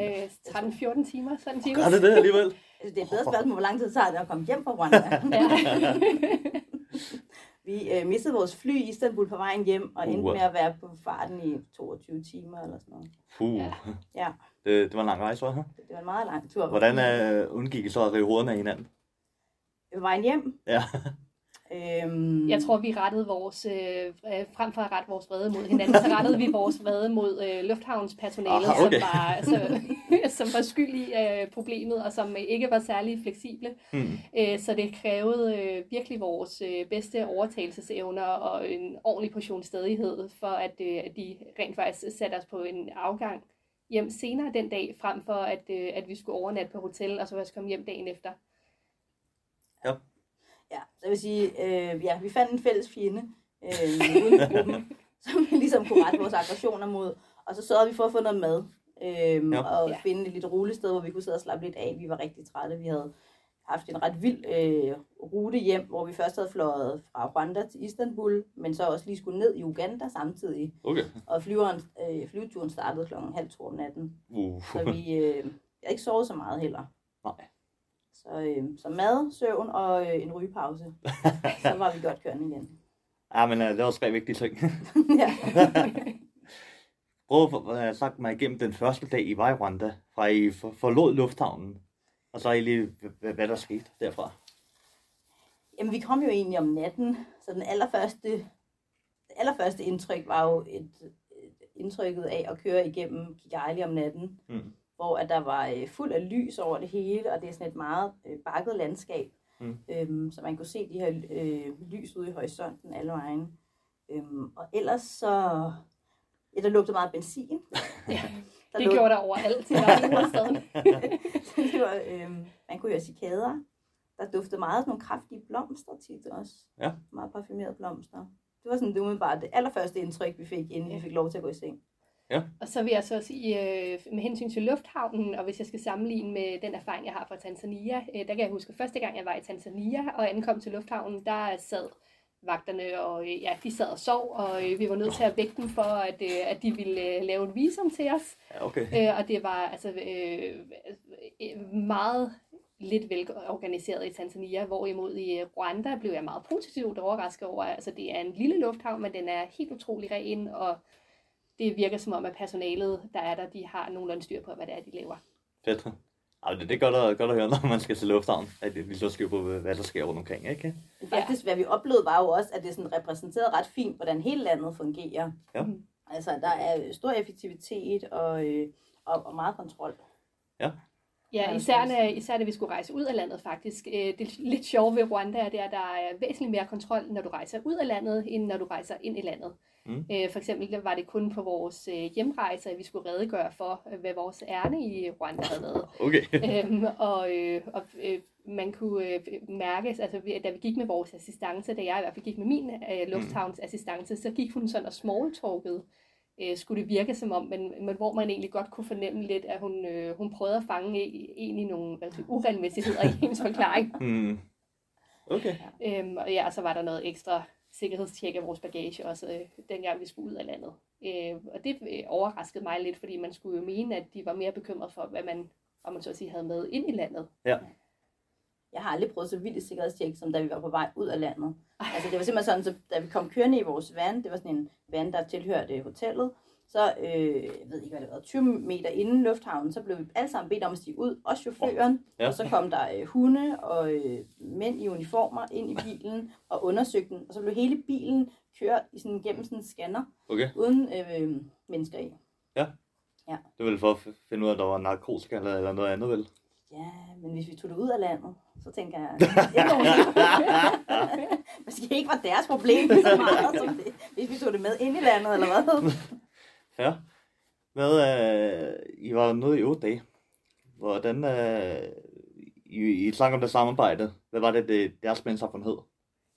øh, 13-14 timer, sådan Gør det det alligevel? Altså, det er et bedre spørgsmål, hvor lang tid tager det at komme hjem fra Rwanda. [laughs] [laughs] Vi øh, mistede vores fly i Istanbul på vejen hjem, og endte med at være på farten i 22 timer eller sådan noget. Puh. Ja. Ja, Det, det var en lang rejse, var det? det var en meget lang tur. Hvordan øh, undgik I så at rive hovederne af hinanden? På vejen hjem, Ja. Øhm, Jeg tror, vi rettede vores, øh, øh, frem for at rette vores vrede mod hinanden, så rettede vi vores vrede mod øh, lufthavnspersonalet, Aha, okay. som, var, altså, [laughs] som var skyld i øh, problemet, og som øh, ikke var særlig fleksible. Hmm. Øh, så det krævede øh, virkelig vores øh, bedste overtagelsesevner og en ordentlig portion stedighed, for at, øh, de rent faktisk satte os på en afgang hjem senere den dag, frem for at, øh, at vi skulle overnatte på hotel, og så først komme hjem dagen efter. Ja, så jeg vil sige, øh, ja, vi fandt en fælles fjende øh, uden gruppen, [laughs] som vi ligesom kunne rette vores aggressioner mod. Og så sørgede vi for at få noget mad, øh, Ja. og Ja. finde et lidt roligt sted, hvor vi kunne sidde og slappe lidt af. Vi var rigtig trætte. Vi havde haft en ret vild øh, rute hjem, hvor vi først havde fløjet fra Rwanda til Istanbul, men så også lige skulle ned i Uganda samtidig. Okay. Og flyveren, øh, flyveturen startede klokken halv to om natten. Uh. Så vi øh, jeg havde ikke sovet så meget heller. Nej. Så, øh, så mad, søvn og øh, en rygepause. [laughs] så var vi godt kørende igen. Ja, men øh, det var tre vigtige ting. [laughs] ja. [laughs] Prøv at uh, sagt mig igennem den første dag, I Rwanda, fra I for, forlod lufthavnen, og så er I lige, hvad, hvad der skete derfra. Jamen, vi kom jo egentlig om natten, så den allerførste, det allerførste indtryk var jo et, et indtrykket af at køre igennem Kigali om natten, Mm. Hvor at der var øh, fuld af lys over det hele, og det er sådan et meget øh, bakket landskab, Mm. øhm, så man kunne se de her øh, lys ude i horisonten alle vejen. Øhm, og ellers så, ja, der lugtede meget benzin. [laughs] Ja, Der det lå- gjorde der overalt hovedstaden. [laughs] det var, øhm, man kunne høre cikader. Der duftede meget af sådan nogle kraftige blomster tit også. Ja. Meget parfumerede blomster. Det var sådan det umiddelbart det allerførste indtryk, vi fik, inden vi fik lov til at gå i seng. Ja. Og så vil jeg så sige, øh, med hensyn til lufthavnen, og hvis jeg skal sammenligne med den erfaring, jeg har fra Tanzania, øh, der kan jeg huske, første gang jeg var i Tanzania og ankom til lufthavnen, der sad vagterne, og øh, ja, de sad og sov, og øh, vi var nødt til at vække dem for, at, øh, at de ville øh, lave en visum til os. Ja, okay. Øh, og det var altså øh, meget lidt velorganiseret i Tanzania, hvorimod i Rwanda blev jeg meget positivt overrasket over. Altså det er en lille lufthavn, men den er helt utrolig ren, og det virker som om, at personalet, der er der, de har nogenlunde styr på, hvad det er, de laver. Fedt. Ej, det, det er godt at, godt at høre, når man skal til lufthavn, at vi så styr på, hvad der sker rundt omkring, ikke? Faktisk, hvad vi oplevede, var jo også, at det sådan repræsenterede ret fint, hvordan hele landet fungerer. Ja. Altså, der er stor effektivitet og, øh, og, og meget kontrol. Ja. Ja, især, når, især da vi skulle rejse ud af landet faktisk. Øh, Det lidt sjove ved Rwanda er, det er, at der er væsentligt mere kontrol, når du rejser ud af landet, end når du rejser ind i landet. Mm. Øh, For eksempel var det kun på vores øh, hjemrejse, at vi skulle redegøre for, hvad vores ærne i Rwanda havde været. [laughs] Okay. øhm, og øh, og øh, man kunne øh, mærke, altså da vi gik med vores assistance, da jeg i hvert fald gik med min øh, lufthavnsassistance, så gik hun sådan og smalltalkede, øh, skulle det virke som om, men, men hvor man egentlig godt kunne fornemme lidt, at hun, øh, hun prøvede at fange i- egentlig nogle sige, uregelmæssigheder i hendes forklaring. Hmm. [laughs] Okay. Øhm, og ja, så var der noget ekstra sikkerhedstjek af vores bagage også, øh, dengang vi skulle ud af landet. Øh, og det øh, overraskede mig lidt, fordi man skulle jo mene, at de var mere bekymrede for, hvad man, om man så at sige, havde med ind i landet. Ja. Jeg har aldrig prøvet så vildt et sikkerhedstjek, som da vi var på vej ud af landet. Altså, det var simpelthen sådan, så da vi kom kørende i vores van, det var sådan en van, der tilhørte hotellet, så, øh, jeg ved ikke, hvad det var, 20 meter inden lufthavnen, så blev vi alle sammen bedt om at stige ud, også chaufføren, Ja. og så kom der øh, hunde og øh, mænd i uniformer ind i bilen og undersøgte den, og så blev hele bilen kørt i sådan, gennem sådan en scanner, Okay. uden øh, mennesker i. Ja. Ja. Det er vel for at finde ud af, at der var narkotika eller, eller noget andet, vel? Ja, men hvis vi tog det ud af landet, så tænker jeg, [laughs] [laughs] ikke nogen Måske ikke var deres problem så meget, som det, hvis vi tog det med ind i landet, eller hvad? [laughs] Ja. Hvad, øh, I var nede i otte dage. Hvordan, øh, I, I snakker om det samarbejde. Hvad var det, det deres spændsamfund hed?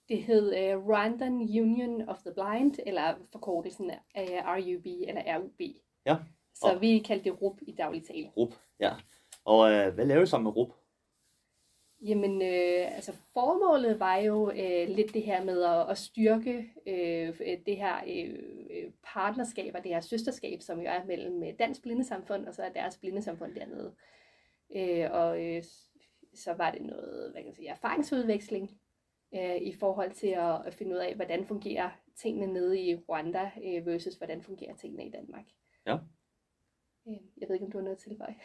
Det hed uh, Rwandan Union of the Blind, eller forkortelsen af RUB, eller RUB. Ja. Så vi kaldte det RUB i daglig tale. RUP, ja. Og øh, hvad laver I sammen med RUP? Jamen, øh, altså formålet var jo øh, lidt det her med at, at styrke øh, det her øh, øh, partnerskab og det her søsterskab, som jo er mellem øh, Dansk Blindesamfund og så er deres blindesamfund dernede. Øh, og øh, så var det noget, hvad kan jeg sige, erfaringsudveksling øh, i forhold til at, at finde ud af, hvordan fungerer tingene nede i Rwanda øh, versus hvordan fungerer tingene i Danmark. Ja. Øh, jeg ved ikke, om du har noget til dig.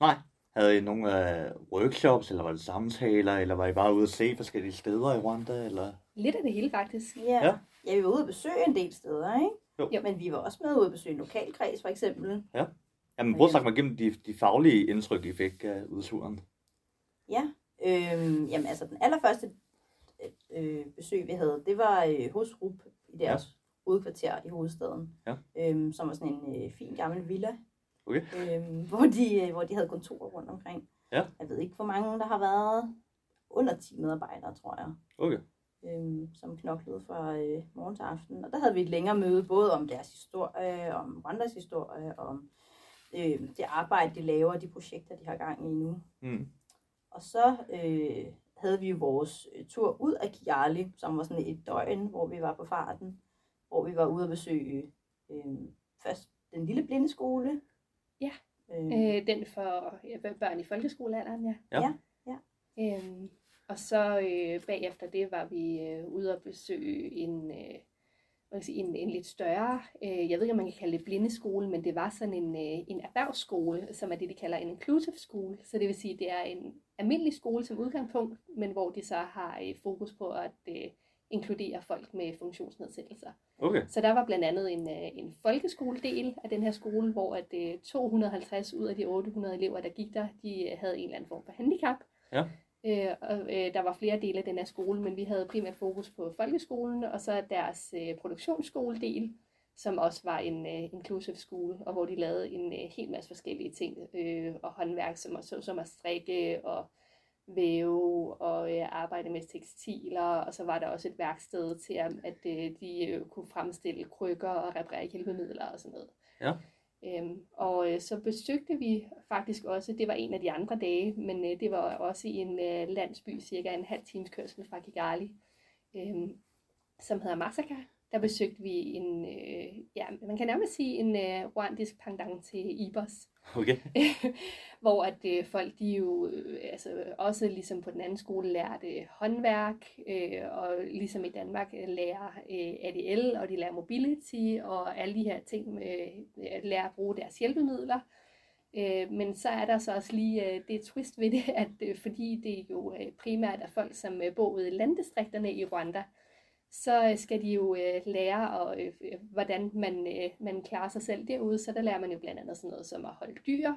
Nej. Havde I nogle øh, workshops, eller var det samtaler, eller var I bare ude at se forskellige steder i Rwanda, eller? Lidt af det hele faktisk. Ja. Ja. ja. vi var ude at besøge en del steder, ikke? Jo. Ja, men vi var også med ude at besøge en lokalkreds, for eksempel. Ja. Jamen, prøv at snakke mig igennem de, de faglige indtryk, I fik af udturen. Ja, øhm, jamen altså den allerførste øh, besøg, vi havde, det var øh, hos RUP i deres ja. hovedkvarter i hovedstaden, Ja. øhm, som var sådan en øh, fin gammel villa, Okay. øhm, hvor, de, øh, hvor de havde kontorer rundt omkring. Ja. Jeg ved ikke, hvor mange der har været. Under 10 medarbejdere, tror jeg, Okay. øhm, som knoklede fra øh, morgen til aften. Og der havde vi et længere møde, både om deres historie, om Rwandas historie, om øh, det arbejde, de laver, de projekter, de har gang i nu. Mm. Og så øh, havde vi jo vores øh, tur ud af Kiali, som var sådan et døgn, hvor vi var på farten, hvor vi var ude at besøge øh, først den lille blindeskole. Ja, Øh, øh, den for ja, børn i folkeskolealderen, ja. Ja. Ja, ja. Øhm, og så øh, bagefter det var vi øh, ude at besøge en, øh, hvad sige, en, en lidt større, øh, jeg ved ikke, om man kan kalde det blindeskole, men det var sådan en, øh, en erhvervsskole, som er det, de kalder en inclusive skole. Så det vil sige, det er en almindelig skole som udgangspunkt, men hvor de så har øh, fokus på at øh, inkludere folk med funktionsnedsættelser. Okay. Så der var blandt andet en, øh, en folkeskoledel af den her skole, hvor at øh, 250 ud af de 800 elever, der gik der, de øh, havde en eller anden form for handicap. Ja. Øh, og øh, der var flere dele af den her skole, men vi havde primært fokus på folkeskolen, og så deres øh, produktionsskoledel, som også var en øh, inclusive skole, og hvor de lavede en øh, hel masse forskellige ting, øh, og håndværk, som, som at strikke, og væve og øh, arbejde med tekstiler, og så var der også et værksted til, at, øh, de øh, kunne fremstille krykker og reparere hjælpemidler og sådan noget. Ja. Øhm, og øh, så besøgte vi faktisk også, det var en af de andre dage, men øh, det var også i en øh, landsby, cirka en halv times kørsel fra Kigali, øh, som hedder Masaka. Der besøgte vi en, øh, ja, man kan nærmest sige en øh, rwandisk pendant til Ibos. Okay. [laughs] hvor at øh, folk de jo øh, altså, også ligesom på den anden skole lærte håndværk, øh, og ligesom i Danmark øh, lærer øh, ADL, og de lærer mobility, og alle de her ting med øh, at lære at bruge deres hjælpemidler. Øh, men så er der så også lige øh, det twist ved det, at øh, fordi det jo øh, primært er folk, som øh, bor ude i landdistrikterne i Rwanda, så øh, skal de jo øh, lære, og, øh, hvordan man, øh, man klarer sig selv derude. Så der lærer man jo blandt andet sådan noget som at holde dyr,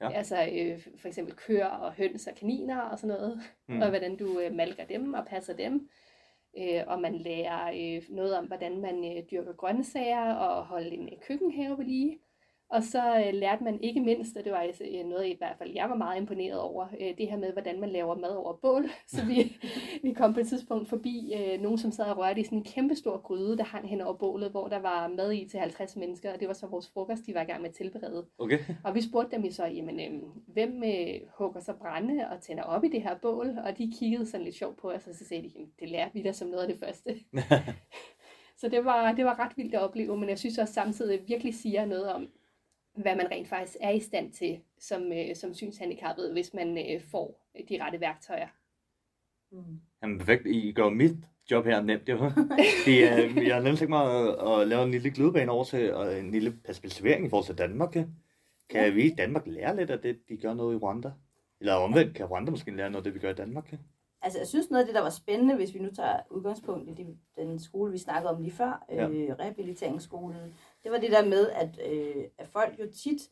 ja. altså øh, for eksempel køer og høns og kaniner og sådan noget, mm. og hvordan du øh, malker dem og passer dem. Øh, og man lærer øh, noget om, hvordan man øh, dyrker grøntsager og holder en øh, køkkenhave ved lige. Og så øh, lærte man ikke mindst, og det var altså, øh, noget i hvert fald, jeg var meget imponeret over, øh, det her med, hvordan man laver mad over bål. [laughs] Så vi, [laughs] vi kom på et tidspunkt forbi øh, nogen, som sad og rørte i sådan en kæmpe stor gryde, der hang hen over bålet, hvor der var mad i til 50 mennesker, og det var så vores frokost, de var i gang med at tilberede. Okay. Og vi spurgte dem så, jamen, øh, hvem øh, hugger så brænde og tænder op i det her bål? Og de kiggede sådan lidt sjovt på os, og så sagde de, jamen, det lærer vi da som noget af det første. [laughs] så det var, det var ret vildt at opleve, men jeg synes også samtidig virkelig siger noget om, hvad man rent faktisk er i stand til som, øh, som synshandicappet, hvis man øh, får de rette værktøjer. Mm. Jamen perfekt. I gør mit job her nemt, jo. [laughs] Det er, jeg har nemt tænkt mig at, at lave en lille glidebane over til, og en lille perspektivering i forhold til Danmark. Kan ja. vi i Danmark lære lidt af det, de gør noget i Rwanda? Eller omvendt, kan Rwanda måske lære noget af det, vi gør i Danmark? Altså, jeg synes noget af det, der var spændende, hvis vi nu tager udgangspunkt i det, den skole, vi snakkede om lige før, ja. øh, rehabiliteringsskolen, det var det der med, at, øh, at folk jo tit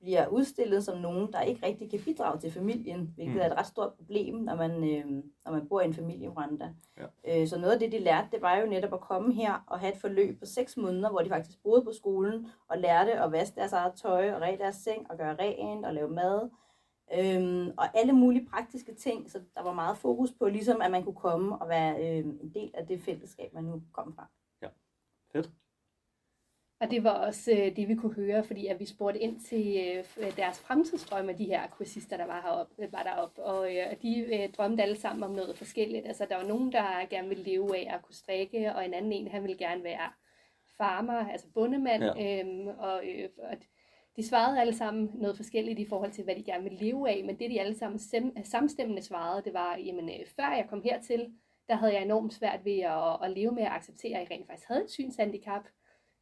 bliver udstillet som nogen, der ikke rigtig kan bidrage til familien, hvilket mm. er et ret stort problem, når man, øh, når man bor i en familie i Rwanda. Ja. Øh, så noget af det, de lærte, det var jo netop at komme her og have et forløb på seks måneder, hvor de faktisk boede på skolen og lærte at vaske deres eget tøj og ræde deres seng og gøre rent og lave mad. Øhm, og alle mulige praktiske ting, så der var meget fokus på, ligesom at man kunne komme og være øh, en del af det fællesskab, man nu kom fra. Ja, fedt. Og det var også øh, det, vi kunne høre, fordi at vi spurgte ind til øh, deres fremtidsdrømme, de her kursister, der var, heroppe, var deroppe. Og øh, de øh, drømte alle sammen om noget forskelligt. Altså, der var nogen, der gerne ville leve af at kunne strikke, og en anden en, han ville gerne være farmer, altså bondemand. Ja. Øhm, og, øh, og de svarede alle sammen noget forskelligt i forhold til, hvad de gerne ville leve af, men det de alle sammen samstemmende svarede, det var, jamen øh, før jeg kom hertil, der havde jeg enormt svært ved at, at leve med at acceptere, at jeg rent faktisk havde et synshandicap.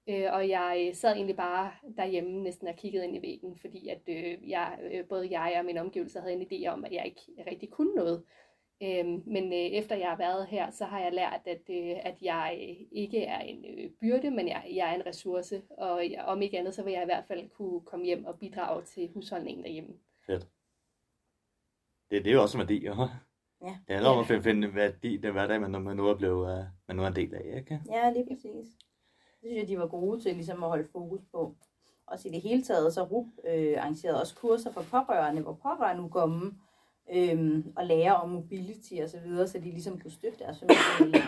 Øh, og jeg sad egentlig bare derhjemme næsten og kiggede ind i væggen, fordi at øh, jeg, øh, både jeg og min omgivelser havde en idé om, at jeg ikke rigtig kunne noget. Øhm, men øh, efter jeg har været her, så har jeg lært, at, øh, at jeg ikke er en øh, byrde, men jeg, jeg er en ressource. Og jeg, om ikke andet, så vil jeg i hvert fald kunne komme hjem og bidrage til husholdningen derhjemme. Fedt. Det, det er jo også en værdi, jo. Ja. Det handler om at finde, finde værdi den hverdag, man, man nu er blevet, uh, man nu er en del af, ikke? Ja, lige præcis. Det synes jeg, de var gode til ligesom at holde fokus på. Også i det hele taget, så RUP øh, arrangerede også kurser for pårørende, hvor pårørende nu komme øhm, og lære om mobility og så videre, så de ligesom kunne støtte deres familie.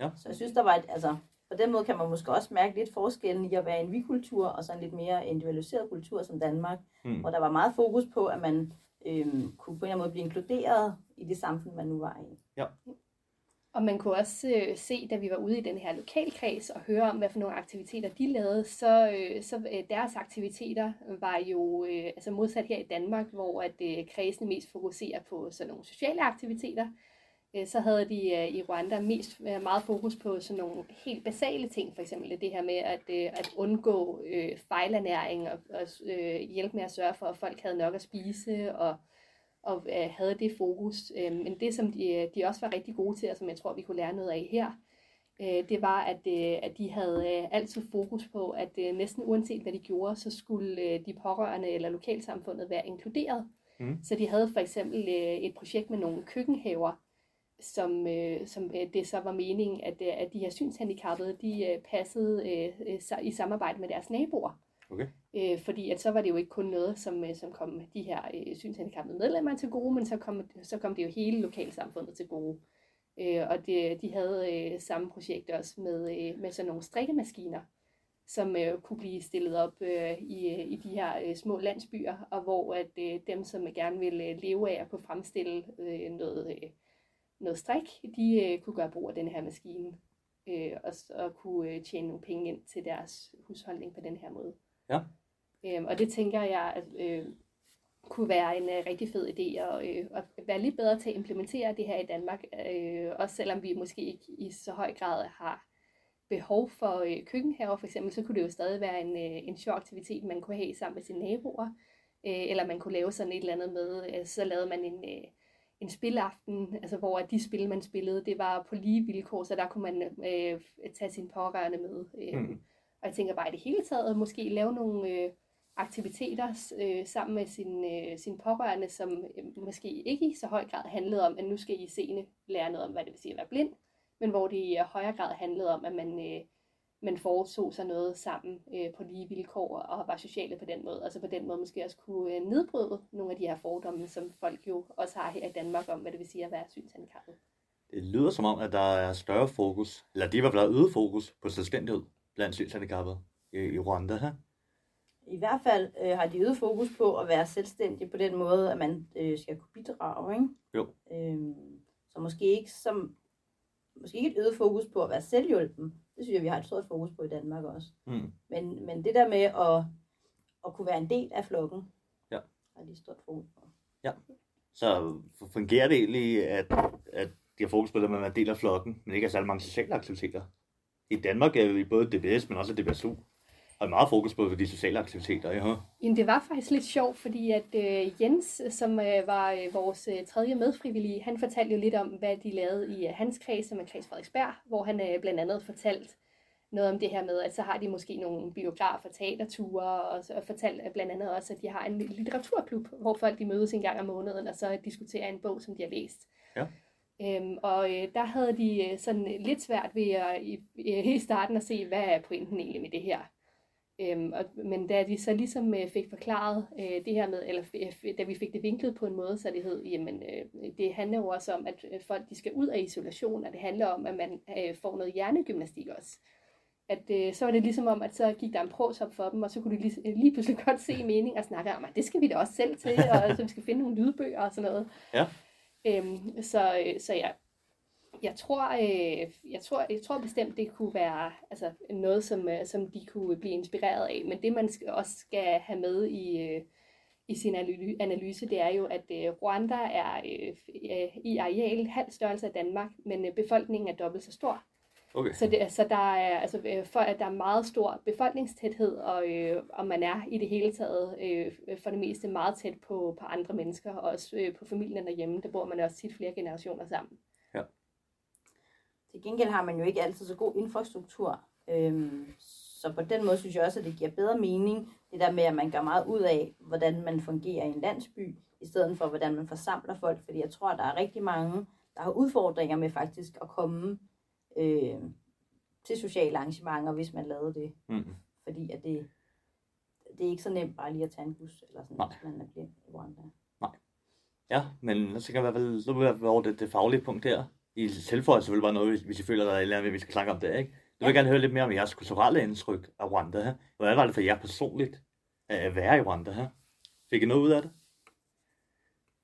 ja. Så jeg synes, der var et, altså, på den måde kan man måske også mærke lidt forskellen i at være en vi-kultur og så en lidt mere individualiseret kultur som Danmark, mm. hvor der var meget fokus på, at man øhm, kunne på en eller anden måde blive inkluderet i det samfund, man nu var i. Ja. Og man kunne også øh, se, da vi var ude i den her lokalkreds og høre om, hvad for nogle aktiviteter de lavede, så, øh, så øh, deres aktiviteter var jo øh, altså modsat her i Danmark, hvor at øh, kredsene mest fokuserer på sådan nogle sociale aktiviteter. Øh, så havde de øh, i Rwanda mest øh, meget fokus på sådan nogle helt basale ting, for eksempel det her med at, øh, at undgå øh, fejlernæring og, og øh, hjælpe med at sørge for, at folk havde nok at spise og og øh, havde det fokus. Øh, men det, som de, de også var rigtig gode til, og som jeg tror, vi kunne lære noget af her, øh, det var, at, øh, at de havde øh, altid fokus på, at øh, næsten uanset hvad de gjorde, så skulle øh, de pårørende eller lokalsamfundet være inkluderet. Mm. Så de havde for eksempel øh, et projekt med nogle køkkenhaver, som, øh, som øh, det så var meningen, at, øh, at de her synshandicappede, de øh, passede øh, i samarbejde med deres naboer. Okay. Øh, fordi at så var det jo ikke kun noget, som, øh, som kom de her øh, synshandicappede medlemmer til gode, men så kom, så kom det jo hele lokalsamfundet til gode. Øh, og det, de havde øh, samme projekt også med, øh, med sådan nogle strikkemaskiner, som øh, kunne blive stillet op øh, i, øh, i de her øh, små landsbyer, og hvor at øh, dem, som gerne ville øh, leve af at kunne fremstille øh, noget, øh, noget strik, de øh, kunne gøre brug af den her maskine, øh, og, og kunne øh, tjene nogle penge ind til deres husholdning på den her måde. Ja. Øhm, og det tænker jeg at, øh, kunne være en øh, rigtig fed idé at, øh, at være lidt bedre til at implementere det her i Danmark, øh, også selvom vi måske ikke i så høj grad har behov for øh, køkkenhaver for eksempel, så kunne det jo stadig være en, øh, en sjov aktivitet, man kunne have sammen med sine naboer, øh, eller man kunne lave sådan et eller andet med, øh, så lavede man en, øh, en spilaften, altså hvor de spil, man spillede, det var på lige vilkår, så der kunne man øh, tage sin pårørende med. Øh. Mm. Og jeg tænker bare i det hele taget, måske lave nogle øh, aktiviteter øh, sammen med sin, øh, sin pårørende, som øh, måske ikke i så høj grad handlede om, at nu skal I seende lære noget om, hvad det vil sige at være blind, men hvor det i øh, højere grad handlede om, at man, øh, man foretog sig noget sammen øh, på lige vilkår og var sociale på den måde. Altså på den måde måske også kunne øh, nedbryde nogle af de her fordomme, som folk jo også har her i Danmark om, hvad det vil sige at være synshandicappet. Det lyder som om, at der er større fokus, eller det var blevet øget fokus på selvstændighed blandt synshandicappede i, i Rwanda. Her. I hvert fald øh, har de øget fokus på at være selvstændig på den måde, at man øh, skal kunne bidrage. Ikke? Jo. Øhm, så måske ikke, som, måske ikke et øget fokus på at være selvhjulpen. Det synes jeg, vi har et stort fokus på i Danmark også. Mm. Men, men det der med at, at kunne være en del af flokken, Ja. har de et stort fokus på. Ja. Så fungerer det egentlig, at, at de har fokus på det med at være en del af flokken, men ikke har særlig mange sociale aktiviteter? I Danmark er vi både DBS, men også DBSU har meget fokus på de sociale aktiviteter. Ja. Jamen, det var faktisk lidt sjovt, fordi at øh, Jens, som øh, var øh, vores øh, tredje medfrivillige, han fortalte jo lidt om, hvad de lavede i øh, hans kreds, som er kreds Frederiksberg, hvor han øh, blandt andet fortalte noget om det her med, at så har de måske nogle biografer, teaterture, og, så, og fortalt blandt andet også, at de har en litteraturklub, hvor folk de mødes en gang om måneden, og så diskuterer en bog, som de har læst. Ja. Øhm, og øh, der havde de øh, sådan øh, lidt svært ved at, i, i starten at se, hvad er pointen egentlig med det her. Øhm, og, men da de så ligesom øh, fik forklaret øh, det her med, eller øh, da vi fik det vinklet på en måde, så det hed, jamen øh, det handler jo også om, at øh, folk de skal ud af isolation, og det handler om, at man øh, får noget hjernegymnastik også. At øh, så var det ligesom om, at så gik der en pros op for dem, og så kunne de lige, øh, lige pludselig [laughs] godt se mening og snakke om, at det skal vi da også selv til, og så vi skal finde nogle lydbøger og sådan noget. Ja. Øhm, så, øh, så jeg, jeg tror, øh, jeg tror, jeg tror bestemt, det kunne være altså, noget, som, øh, som de kunne blive inspireret af. Men det, man skal, også skal have med i, øh, i sin analyse, det er jo, at øh, Rwanda er øh, øh, i areal halv størrelse af Danmark, men øh, befolkningen er dobbelt så stor. Okay. Så, det, så der er, altså, øh, for at der er meget stor befolkningstæthed, og, øh, og man er i det hele taget øh, for det meste meget tæt på, på andre mennesker, og også øh, på familien derhjemme, der bor man også tit flere generationer sammen. Til gengæld har man jo ikke altid så god infrastruktur. Øhm, så på den måde synes jeg også, at det giver bedre mening, det der med, at man gør meget ud af, hvordan man fungerer i en landsby, i stedet for, hvordan man forsamler folk. Fordi jeg tror, at der er rigtig mange, der har udfordringer med faktisk at komme øh, til sociale arrangementer, hvis man lavede det. Mm. Fordi at det, det er ikke så nemt bare lige at tage en bus, eller sådan, Nej. hvis man er blind i Rwanda. Ja, men så kan jeg i hvert fald, så være over det, det faglige punkt der. I tilføjer selvfølgelig bare noget, hvis, I føler, der er et eller andet, vi skal snakke om det, ikke? Jeg vil gerne høre lidt mere om jeres kulturelle indtryk af Rwanda her. Hvordan var det for jer personligt at være i Rwanda her? Fik I noget ud af det?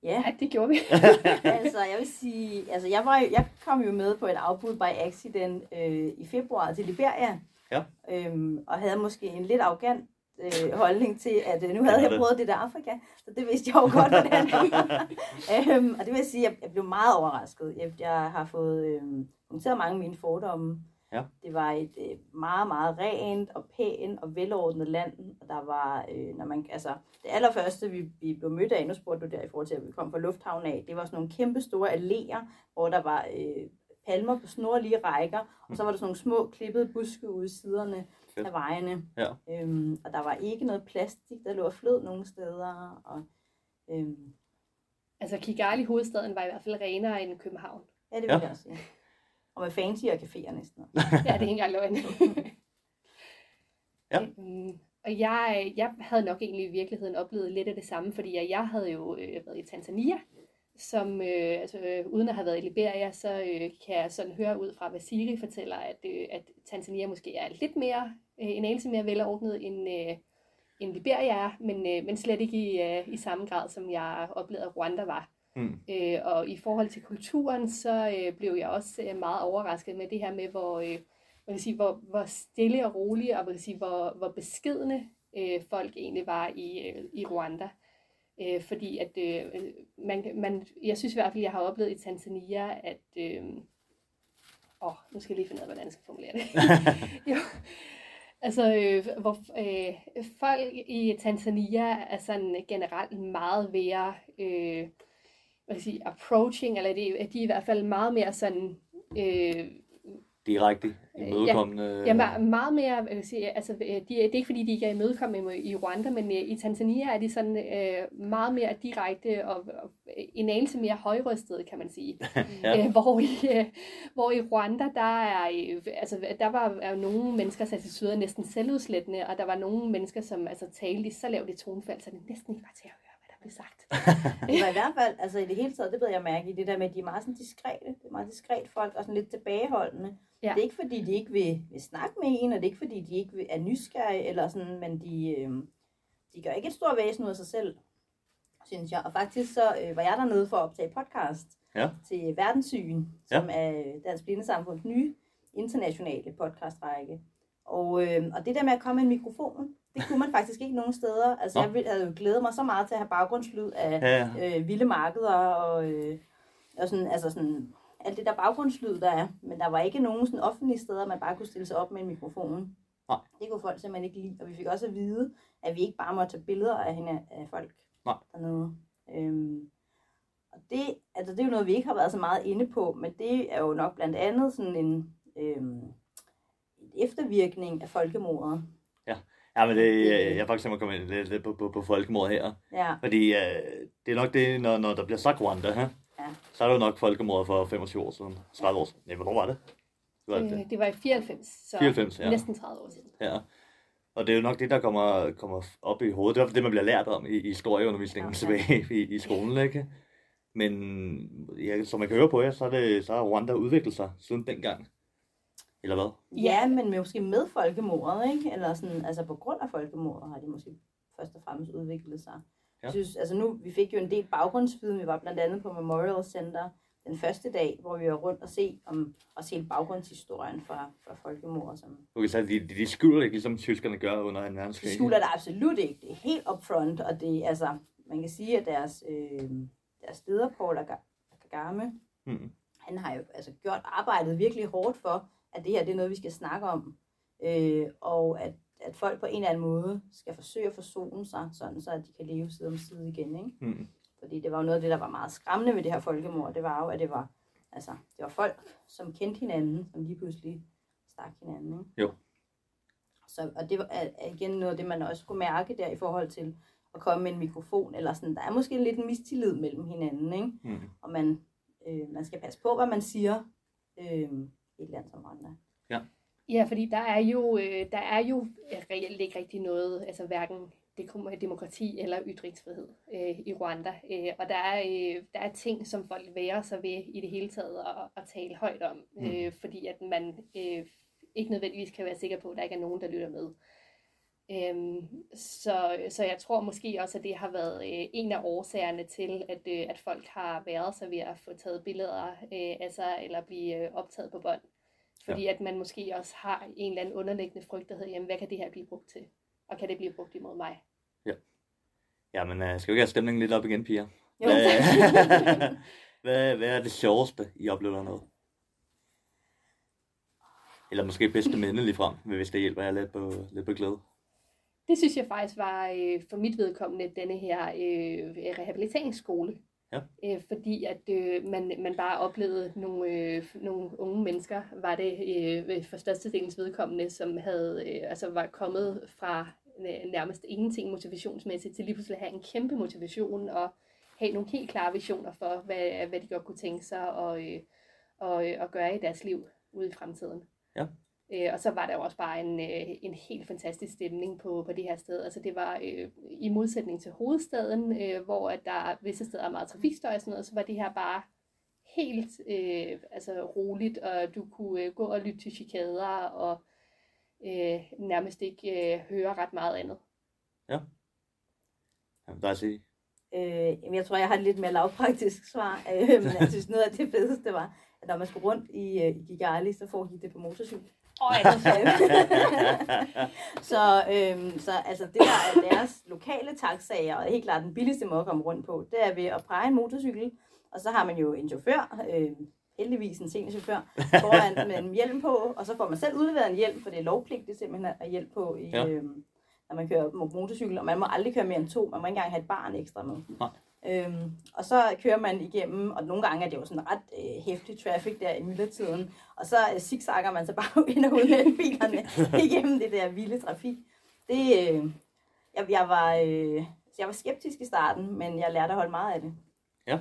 Ja, ja det gjorde vi. [laughs] altså, jeg vil sige, altså, jeg, var, jeg kom jo med på et afbud by accident øh, i februar til Liberia, Ja. øhm, og havde måske en lidt arrogant øh, holdning til, at øh, nu havde jeg prøvet det der Afrika, så det vidste jeg jo godt, hvordan det var. [laughs] øhm, og det vil jeg sige, at jeg, jeg blev meget overrasket. Jeg, jeg har fået øh, noteret mange af mine fordomme. Ja. Det var et øh, meget, meget rent og pænt og velordnet land. Og der var, øh, når man, altså, det allerførste, vi, vi blev mødt af, nu spurgte du der i forhold til, at vi kom fra lufthavnen af, det var sådan nogle kæmpe store alléer, hvor der var øh, palmer på snorlige rækker, og så var der sådan nogle små klippede buske ude i siderne Fedt. af vejene. Ja. Øhm, og der var ikke noget plastik, der lå og flød nogle steder. Og, øhm, Altså Kigali, hovedstaden, var i hvert fald renere end København. ja, det vil Ja. jeg også sige. Og med fancy og caféer næsten. [laughs] Ja, det er ikke engang løgn. Ja. Øhm, og jeg, jeg havde nok egentlig i virkeligheden oplevet lidt af det samme, fordi jeg, jeg havde jo øh, været i Tanzania, som øh, altså, øh, uden at have været i Liberia, så øh, kan jeg sådan høre ud fra, hvad Siri fortæller, at, øh, at Tanzania måske er lidt mere, øh, en anelse mere velordnet end, øh, end Liberia er, men, øh, men slet ikke i, øh, i samme grad, som jeg oplevede, at Rwanda var. Mm. Øh, og i forhold til kulturen, så øh, blev jeg også øh, meget overrasket med det her med, hvor, øh, man kan sige, hvor, hvor stille og rolige, og man kan sige, hvor, hvor beskedne øh, folk egentlig var i, øh, i Rwanda. Øh, fordi at øh, man, man, jeg synes i hvert fald, jeg har oplevet i Tanzania, at øh, åh, nu skal jeg lige finde ud af, hvordan jeg skal formulere det. [laughs] jo, altså, øh, hvor øh, folk i Tanzania er sådan generelt meget mere, øh, hvad kan jeg sige, approaching, eller de, de er i hvert fald meget mere sådan, øh, Direkte, imødekommende. Ja, me- meget mere, jeg vil sige, altså, de, det er ikke fordi, de ikke er imødekommende i Rwanda, men i Tanzania er de sådan øh, meget mere direkte og, og en anelse mere højrystede, kan man sige. [laughs] Ja. øh, hvor, i, øh, hvor i Rwanda, der er, øh, altså, der var er nogle mennesker sat til syder næsten selvudslættende, og der var nogle mennesker, som altså, talte i så lavt i tonefald, så det næsten ikke var til at høre, blev sagt. [laughs] Det var i hvert fald, altså i det hele taget, det ved jeg mærke i, det der med, at de er meget sådan diskrete. Det er meget diskret folk, og sådan lidt tilbageholdende. Ja. Det er ikke fordi, de ikke vil, vil snakke med en, og det er ikke fordi, de ikke vil, er nysgerrige, eller sådan, men de, øh, de gør ikke et stort væsen ud af sig selv, synes jeg. Og faktisk så øh, var jeg dernede for at optage podcast Ja. til Verdenssyn, som er Dansk Blindesamfunds nye internationale podcastrække. Og, øh, og det der med at komme med en mikrofon, det kunne man faktisk ikke nogen steder. Altså, jeg havde jo glædet mig så meget til at have baggrundslyd af Ja, øh, vilde markeder og, øh, og sådan, altså sådan, alt det der baggrundslyd, der er. Men der var ikke nogen sådan offentlige steder, man bare kunne stille sig op med en mikrofon. Nej. Det kunne folk simpelthen ikke lide. Og vi fik også at vide, at vi ikke bare måtte tage billeder af, hende, af folk Nej. dernede. Øhm, og det, altså det er jo noget, vi ikke har været så meget inde på, men det er jo nok blandt andet sådan en, øhm, en eftervirkning af folkemordet. Ja, men det, jeg er faktisk at komme ind lidt, lidt på, på, på folkemord her. Ja. Fordi øh, det er nok det, når, når der bliver sagt Rwanda, her, Ja. så er det jo nok folkemord for 25 år siden, 30 år siden. Nej, hvornår var det? Det var det. Øh, det var i 94, så 94, ja. næsten 30 år siden. Ja. Og det er jo nok det, der kommer, kommer op i hovedet. Det er det, man bliver lært om i, i historieundervisningen Okay. tilbage i, i skolen, ikke? Men ja, som man kan høre på jer, så, er det, så har Rwanda udviklet sig siden dengang. Eller hvad? Ja, men måske med folkemordet, ikke? Eller sådan, altså på grund af folkemordet har de måske først og fremmest udviklet sig. Ja. Jeg synes, altså nu, vi fik jo en del baggrundsviden. Vi var blandt andet på Memorial Center den første dag, hvor vi var rundt og se om og se historien fra, fra folkemordet, som kan sige, de, de, de skylder ikke, ligesom tyskerne gør under 2. verdenskrig. de skjuler det absolut ikke. Det er helt upfront, og det altså, man kan sige, at deres, øh, deres leder, Paul Kagame, Mm. han har jo altså gjort arbejdet virkelig hårdt for, at det her det er noget, vi skal snakke om. Øh, og at, at folk på en eller anden måde skal forsøge at forsone sig, sådan så at de kan leve side om side igen. Ikke? Mm. Fordi det var jo noget af det, der var meget skræmmende ved det her folkemord. Det var jo, at det var, altså, det var folk, som kendte hinanden, som lige pludselig stak hinanden. Ikke? Jo. Så, og det var er, er igen noget af det, man også kunne mærke der i forhold til at komme med en mikrofon. Eller sådan, der er måske lidt en mistillid mellem hinanden. Ikke? Mm. Og man, øh, man skal passe på, hvad man siger øh, et land som Rwanda. Ja. Ja, fordi der er jo, øh, der er jo reelt ikke rigtig noget, altså hverken det- demokrati eller ytringsfrihed øh, i Rwanda. Øh, og der er, øh, der er ting, som folk værer sig ved i det hele taget at, at tale højt om, øh, Mm. fordi at man øh, ikke nødvendigvis kan være sikker på, at der ikke er nogen, der lytter med. Øhm, så, så jeg tror måske også, at det har været øh, en af årsagerne til, at, øh, at folk har været sig ved at få taget billeder øh, af sig, eller blive øh, optaget på bånd. Fordi ja. at man måske også har en eller anden underliggende frygt, der hedder, jamen hvad kan det her blive brugt til? Og kan det blive brugt imod mig? Jamen, øh, skal vi ikke have stemningen lidt op igen, piger? Jo. Hvad, [laughs] hvad, hvad er det sjoveste, I oplever dernede? Eller måske bedste minde lige frem, hvis det hjælper jer lidt på, lidt på glæde. Det synes jeg faktisk var øh, for mit vedkommende denne her øh, rehabiliteringsskole. Ja. Øh, fordi at øh, man, man bare oplevede nogle, øh, nogle unge mennesker, var det øh, for størstedelens vedkommende, som havde, øh, altså var kommet fra øh, nærmest ingenting motivationsmæssigt til lige pludselig at have en kæmpe motivation og have nogle helt klare visioner for, hvad, hvad de godt kunne tænke sig og, øh, og, øh, at gøre i deres liv ude i fremtiden. Ja. Øh, og så var der jo også bare en, øh, en helt fantastisk stemning på, på det her sted. Altså det var øh, i modsætning til hovedstaden, øh, hvor at der visse steder er meget trafikstøj og sådan noget, så var det her bare helt øh, altså roligt, og du kunne øh, gå og lytte til chikader og øh, nærmest ikke øh, høre ret meget andet. Ja. Jamen, der er sige. Øh, jamen, jeg tror, jeg har et lidt mere lavpraktisk svar. Øh, men jeg [laughs] synes, noget af det fedeste var, at når man skulle rundt i, øh, i Gigali, så foregik det på motorcykel. Ja. [laughs] så, øhm, så altså det der er deres lokale taxager, og helt klart den billigste måde at komme rundt på, det er ved at præge en motorcykel, og så har man jo en chauffør, øh, heldigvis en seniorchauffør, foran med en hjelm på, og så får man selv udleveret en hjelm, for det er lovpligtigt simpelthen at have hjælp på, i, Ja. øh, når man kører mo- motorcykel, og man må aldrig køre mere end to, man må ikke engang have et barn ekstra med. Nej. Øhm, og så kører man igennem, og nogle gange er det jo sådan ret øh, hæftig traffic der i myldretiden, og så øh, zigzagger man så bare [laughs] ind og ud mellem bilerne [laughs] igennem det der vilde trafik. Det, øh, jeg, jeg, var, øh, jeg var skeptisk i starten, men jeg lærte at holde meget af det. Ja.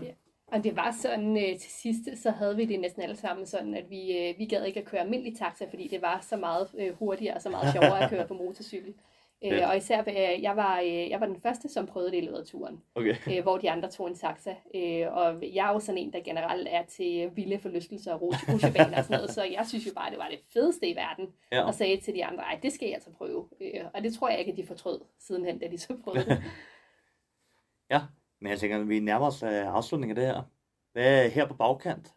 Og det var sådan, øh, til sidst, så havde vi det næsten alle sammen sådan, at vi, øh, vi gad ikke at køre almindelig taxa, fordi det var så meget øh, hurtigere og så meget sjovere at køre på motorcykel. Øh, Ja. og især, øh, jeg var, øh, jeg var den første, som prøvede det i løbet af turen, Okay. [laughs] øh, hvor de andre tog en taxa. Øh, og jeg er jo sådan en, der generelt er til vilde forlystelser og rutsjebaner og sådan noget, så jeg synes jo bare, det var det fedeste i verden, Ja. og sagde til de andre, ej, det skal jeg altså prøve. Øh, og det tror jeg ikke, at de fortrød sidenhen, da de så prøvede det. [laughs] [laughs] Ja, men jeg tænker, at vi nærmer os øh, afslutningen af det her. Hvad er her på bagkant?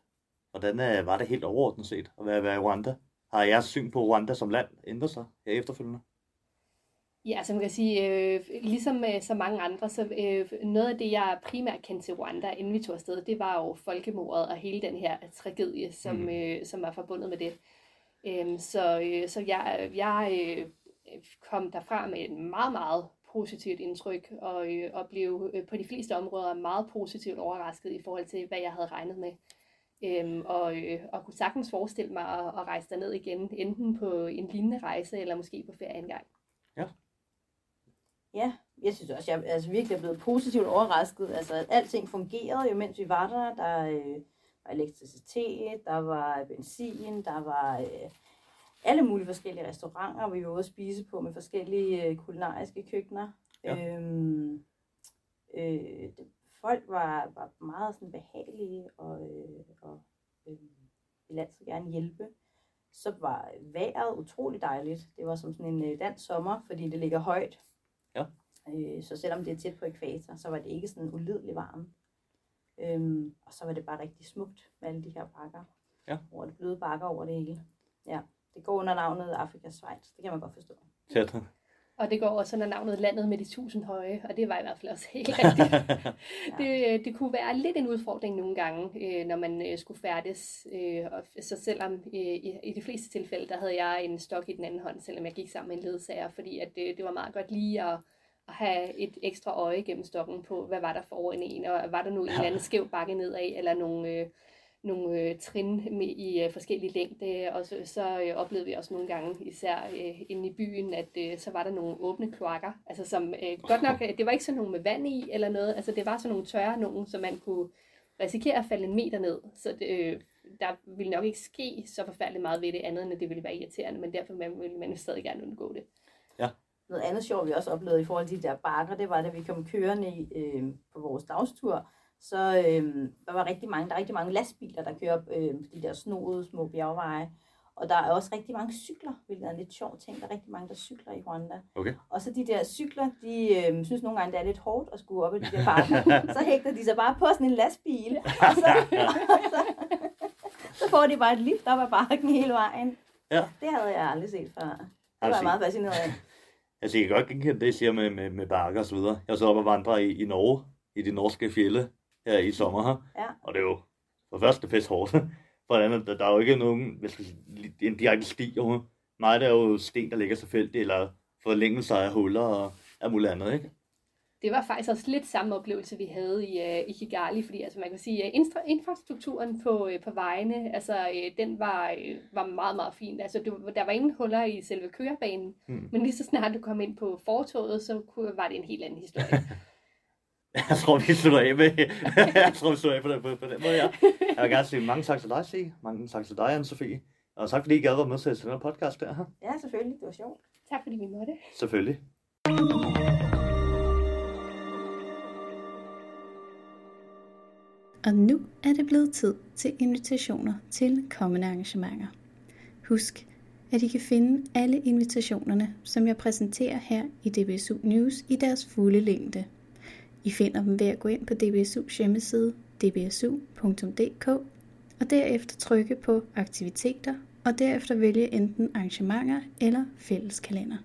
Hvordan øh, var det helt overordnet set at være, være i Rwanda? Har jeres syn på Rwanda som land ændret sig her efterfølgende? Ja, som man kan sige, øh, ligesom øh, så mange andre, så øh, noget af det, jeg primært kendte til Rwanda, inden vi tog afsted, det var jo folkemordet og hele den her tragedie, som, Mm. øh, som er forbundet med det. Øhm, så øh, så jeg, jeg øh, kom derfra med et meget, meget positivt indtryk, og, øh, og blev øh, på de fleste områder meget positivt overrasket i forhold til, hvad jeg havde regnet med. Øhm, og, øh, og kunne sagtens forestille mig at, at rejse derned igen, enten på en lignende rejse, eller måske på ferie engang. Ja, jeg synes også, jeg altså, virkelig er blevet positivt overrasket. Altså, at alting fungerede jo, mens vi var der. Der øh, var elektricitet, der var benzin, der var øh, alle mulige forskellige restauranter, hvor vi var ude at spise på med forskellige øh, kulinariske køkkener. Ja. Øhm, øh, det, folk var, var meget sådan behagelige og, øh, og øh, ville altid gerne hjælpe. Så var vejret utrolig dejligt. Det var som sådan en øh, dansk sommer, fordi det ligger højt. Ja. Øh, så selvom det er tæt på ekvator, så var det ikke sådan ulidelig varmt. Øhm, og så var det bare rigtig smukt med alle de her bakker. Ja. Over det bløde bakker over det hele. Ja, det går under navnet Afrikas Schweiz. Det kan man godt forstå. Tæt. Og det går også under navnet Landet med de tusind høje, og det var i hvert fald også helt [laughs] rigtigt. det, øh, det kunne være lidt en udfordring nogle gange, øh, når man øh, skulle færdes. Øh, og så selvom øh, i, i de fleste tilfælde, der havde jeg en stok i den anden hånd, selvom jeg gik sammen med en ledsager, fordi at det, det var meget godt lige at, at have et ekstra øje gennem stokken på, hvad var der foran en, og var der nu en eller anden skæv bakke nedad, eller nogle... Øh, nogle øh, trin med, i øh, forskellige længde, og så, så øh, oplevede vi også nogle gange, især øh, inde i byen, at øh, så var der nogle åbne kloakker, altså som øh, godt nok, øh, det var ikke sådan nogle med vand i eller noget, altså det var sådan nogle tørre nogen, som man kunne risikere at falde en meter ned, så det, øh, der ville nok ikke ske så forfærdeligt meget ved det andet, end at det ville være irriterende, men derfor man- ville man stadig gerne undgå det. Noget andet sjovt, vi også oplevede i forhold til de der bakker, det var, da vi kom kørende i, øh, på vores dagstur, så øh, der var rigtig mange, der er rigtig mange lastbiler, der kører op øh, de der snoede små bjergveje. Og der er også rigtig mange cykler, hvilket er en lidt sjov ting. Der er rigtig mange, der cykler i Rwanda. Okay. Og så de der cykler, de øh, synes nogle gange, det er lidt hårdt at skulle op i de der bakker. [laughs] så hægter de sig bare på sådan en lastbil, og så, og så, så får de bare et lift op ad bakken hele vejen. Ja. Det havde jeg aldrig set før. Det var jeg meget fascineret af. Altså, jeg kan godt genkende det, I siger med, med, med bakker og så videre. Jeg så oppe og vandre i, i Norge, i de norske fjelle, her i sommer her. Ja. Og det er jo for det første pisse hårdt. [laughs] For det andet, der, der er jo ikke nogen, hvad skal en direkte sti over. Meget er jo sten, der ligger så tilfældigt, eller forlængelser af huller og alt muligt andet, ikke? det var faktisk også lidt samme oplevelse, vi havde i, øh, i Kigali, fordi altså, man kan sige, at infra- infrastrukturen på, øh, på vejene, altså, øh, den var, øh, var meget, meget fin. Altså, det, der var ingen huller i selve kørebanen, Mm. men lige så snart du kom ind på fortoget, så kunne, var det en helt anden historie. [laughs] [laughs] Jeg tror, vi slutter af med, [laughs] jeg tror, vi slutter af på den, på, på den måde, ja. Jeg vil gerne sige mange tak til dig, Sig. Mange tak til dig, Anne-Sophie. Og tak fordi I gad være med til den her podcast der. her. Ja, selvfølgelig. Det var sjovt. Tak fordi vi måtte. Selvfølgelig. Og nu er det blevet tid til invitationer til kommende arrangementer. Husk, at I kan finde alle invitationerne, som jeg præsenterer her i DBSU News i deres fulde længde. I finder dem ved at gå ind på DBSU's hjemmeside dbsu.dk og derefter trykke på aktiviteter og derefter vælge enten arrangementer eller fælleskalender.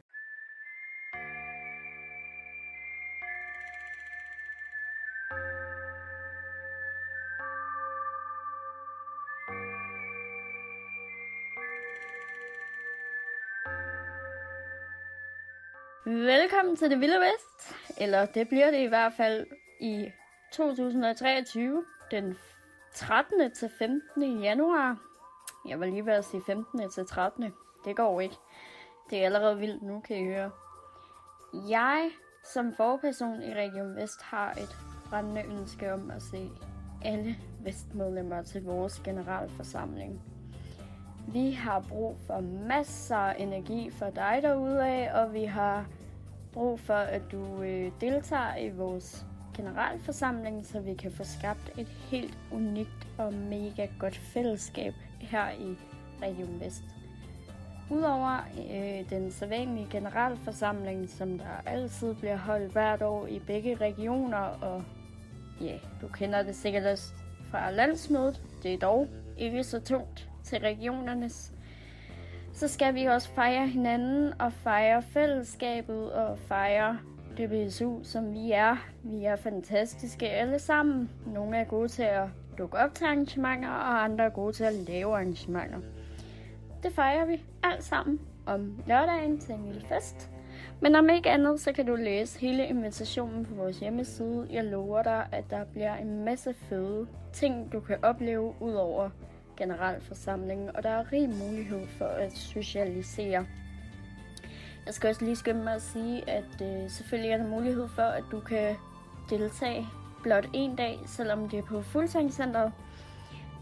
Velkommen til det Vilde Vest, eller det bliver det i hvert fald i 2023, den 13. til 15. januar. Jeg var lige ved at sige 15. til 13. Det går ikke. Det er allerede vildt nu, kan I høre. Jeg som forperson i Region Vest har et brændende ønske om at se alle vestmedlemmer til vores generalforsamling. Vi har brug for masser af energi for dig derude af, og vi har brug for, at du øh, deltager i vores generalforsamling, så vi kan få skabt et helt unikt og mega godt fællesskab her i Region Vest. Udover øh, den sædvanlige generalforsamling, som der altid bliver holdt hvert år i begge regioner, og ja, du kender det sikkert også fra landsmødet, det er dog ikke så tungt til regionernes så skal vi også fejre hinanden og fejre fællesskabet og fejre DBSU, som vi er. Vi er fantastiske alle sammen. Nogle er gode til at dukke op til arrangementer, og andre er gode til at lave arrangementer. Det fejrer vi alt sammen om lørdagen til en lille fest. Men om ikke andet, så kan du læse hele invitationen på vores hjemmeside. Jeg lover dig, at der bliver en masse fede ting, du kan opleve ud over generalforsamlingen, og der er rig mulighed for at socialisere. Jeg skal også lige skynde mig at sige, at øh, selvfølgelig er der mulighed for, at du kan deltage blot en dag, selvom det er på fuldtidscenteret.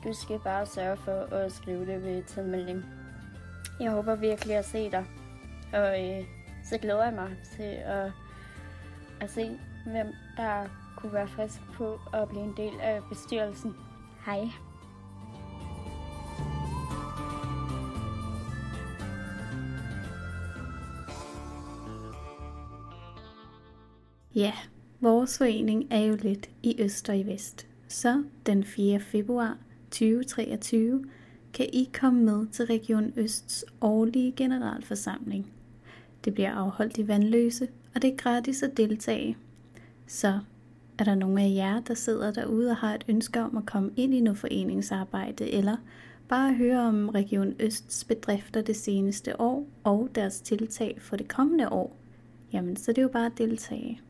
Du skal bare sørge for at skrive det ved tilmelding. Jeg håber virkelig at se dig, og øh, så glæder jeg mig til at, at se, hvem der kunne være frisk på at blive en del af bestyrelsen. Hej. Ja, vores forening er jo lidt i øst og i vest. Så den 4. februar 2023 kan I komme med til Region Østs årlige generalforsamling. Det bliver afholdt i Vandløse, og det er gratis at deltage. Så er der nogen af jer, der sidder derude og har et ønske om at komme ind i noget foreningsarbejde, eller bare høre om Region Østs bedrifter det seneste år og deres tiltag for det kommende år, jamen så det er jo bare at deltage.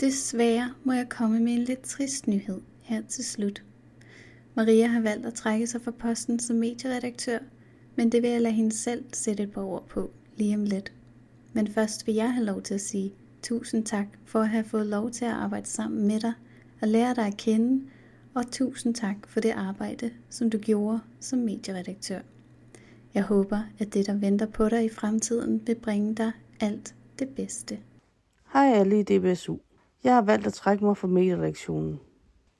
Desværre må jeg komme med en lidt trist nyhed her til slut. Maria har valgt at trække sig fra posten som medieredaktør, men det vil jeg lade hende selv sætte et par ord på lige om lidt. Men først vil jeg have lov til at sige tusind tak for at have fået lov til at arbejde sammen med dig og lære dig at kende, og tusind tak for det arbejde, som du gjorde som medieredaktør. Jeg håber, at det, der venter på dig i fremtiden, vil bringe dig alt det bedste. Hej alle i DBSU. Jeg har valgt at trække mig fra mediereaktionen.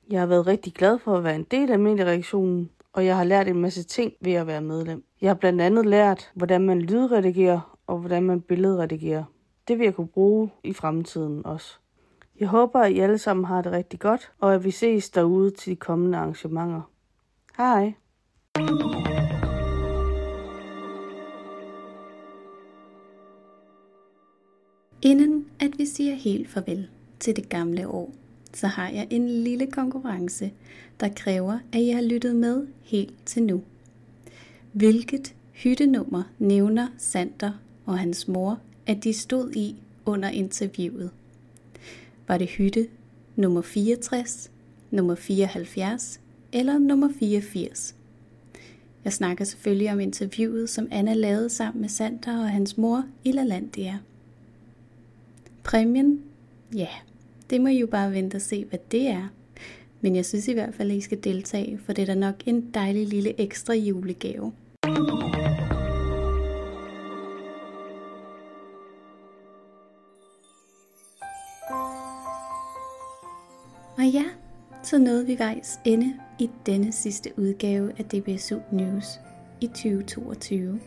Jeg har været rigtig glad for at være en del af mediereaktionen, og jeg har lært en masse ting ved at være medlem. Jeg har blandt andet lært, hvordan man lydredigerer og hvordan man billedredigerer. Det vil jeg kunne bruge i fremtiden også. Jeg håber, at I alle sammen har det rigtig godt, og at vi ses derude til de kommende arrangementer. Hej! Inden at vi siger helt farvel til det gamle år, så har jeg en lille konkurrence, der kræver, at I har lyttet med helt til nu. Hvilket hyttenummer nævner Sander og hans mor, at de stod i under interviewet? Var det hytte nummer 64, nummer 74 eller nummer 84? Jeg snakker selvfølgelig om interviewet, som Anna lavede sammen med Sander og hans mor i LaLandia. Præmien? Ja, det må I jo bare vente og se, hvad det er. Men jeg synes i hvert fald, at I skal deltage, for det er da nok en dejlig lille ekstra julegave. Og ja, så nåede vi vejs ende i denne sidste udgave af DBSU News i 2022.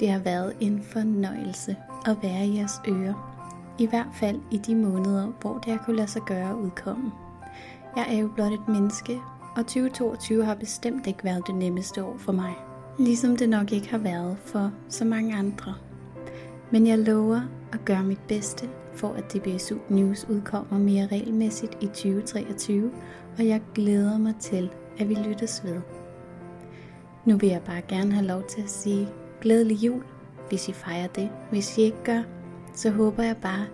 Det har været en fornøjelse at være i jeres ører. I hvert fald i de måneder, hvor det har kunne lade sig gøre at udkomme. Jeg er jo blot et menneske, og 2022 har bestemt ikke været det nemmeste år for mig. Ligesom det nok ikke har været for så mange andre. Men jeg lover at gøre mit bedste for at DBSU News udkommer mere regelmæssigt i 2023, og jeg glæder mig til, at vi lyttes ved. Nu vil jeg bare gerne have lov til at sige glædelig jul, hvis I fejrer det. Hvis I ikke gør, så håber jeg bare,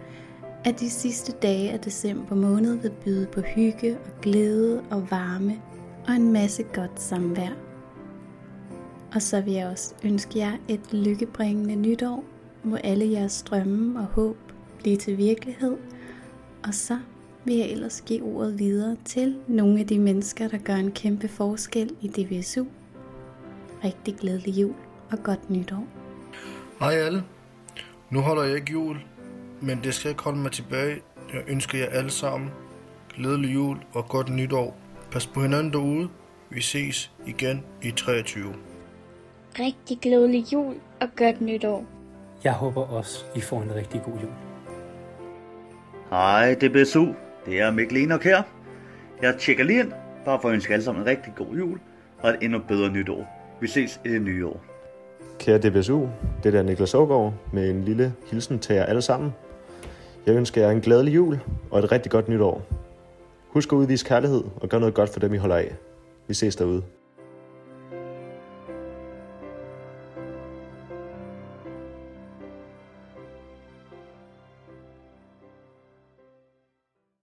at de sidste dage af december måned vil byde på hygge og glæde og varme og en masse godt samvær. Og så vil jeg også ønske jer et lykkebringende nytår, hvor alle jeres drømme og håb blive til virkelighed. Og så vil jeg ellers give ordet videre til nogle af de mennesker, der gør en kæmpe forskel i DVSU. Rigtig glædelig jul og godt nytår. Hej alle. Nu holder jeg ikke jul, men det skal ikke holde mig tilbage. Jeg ønsker jer alle sammen glædelig jul og godt nytår. Pas på hinanden derude. Vi ses igen i 23. Rigtig glædelig jul og godt nytår. Jeg håber også, I får en rigtig god jul. Hej, det er BSU. Det er Mikkel Enok her. Jeg tjekker lige ind, bare for at ønske alle sammen en rigtig god jul og et endnu bedre nytår. Vi ses i det nye år. Kære DBSU, det er Niklas Ågaard med en lille hilsen til jer alle sammen. Jeg ønsker jer en glædelig jul og et rigtig godt nytår. Husk at udvise kærlighed og gøre noget godt for dem, I holder af. Vi ses derude.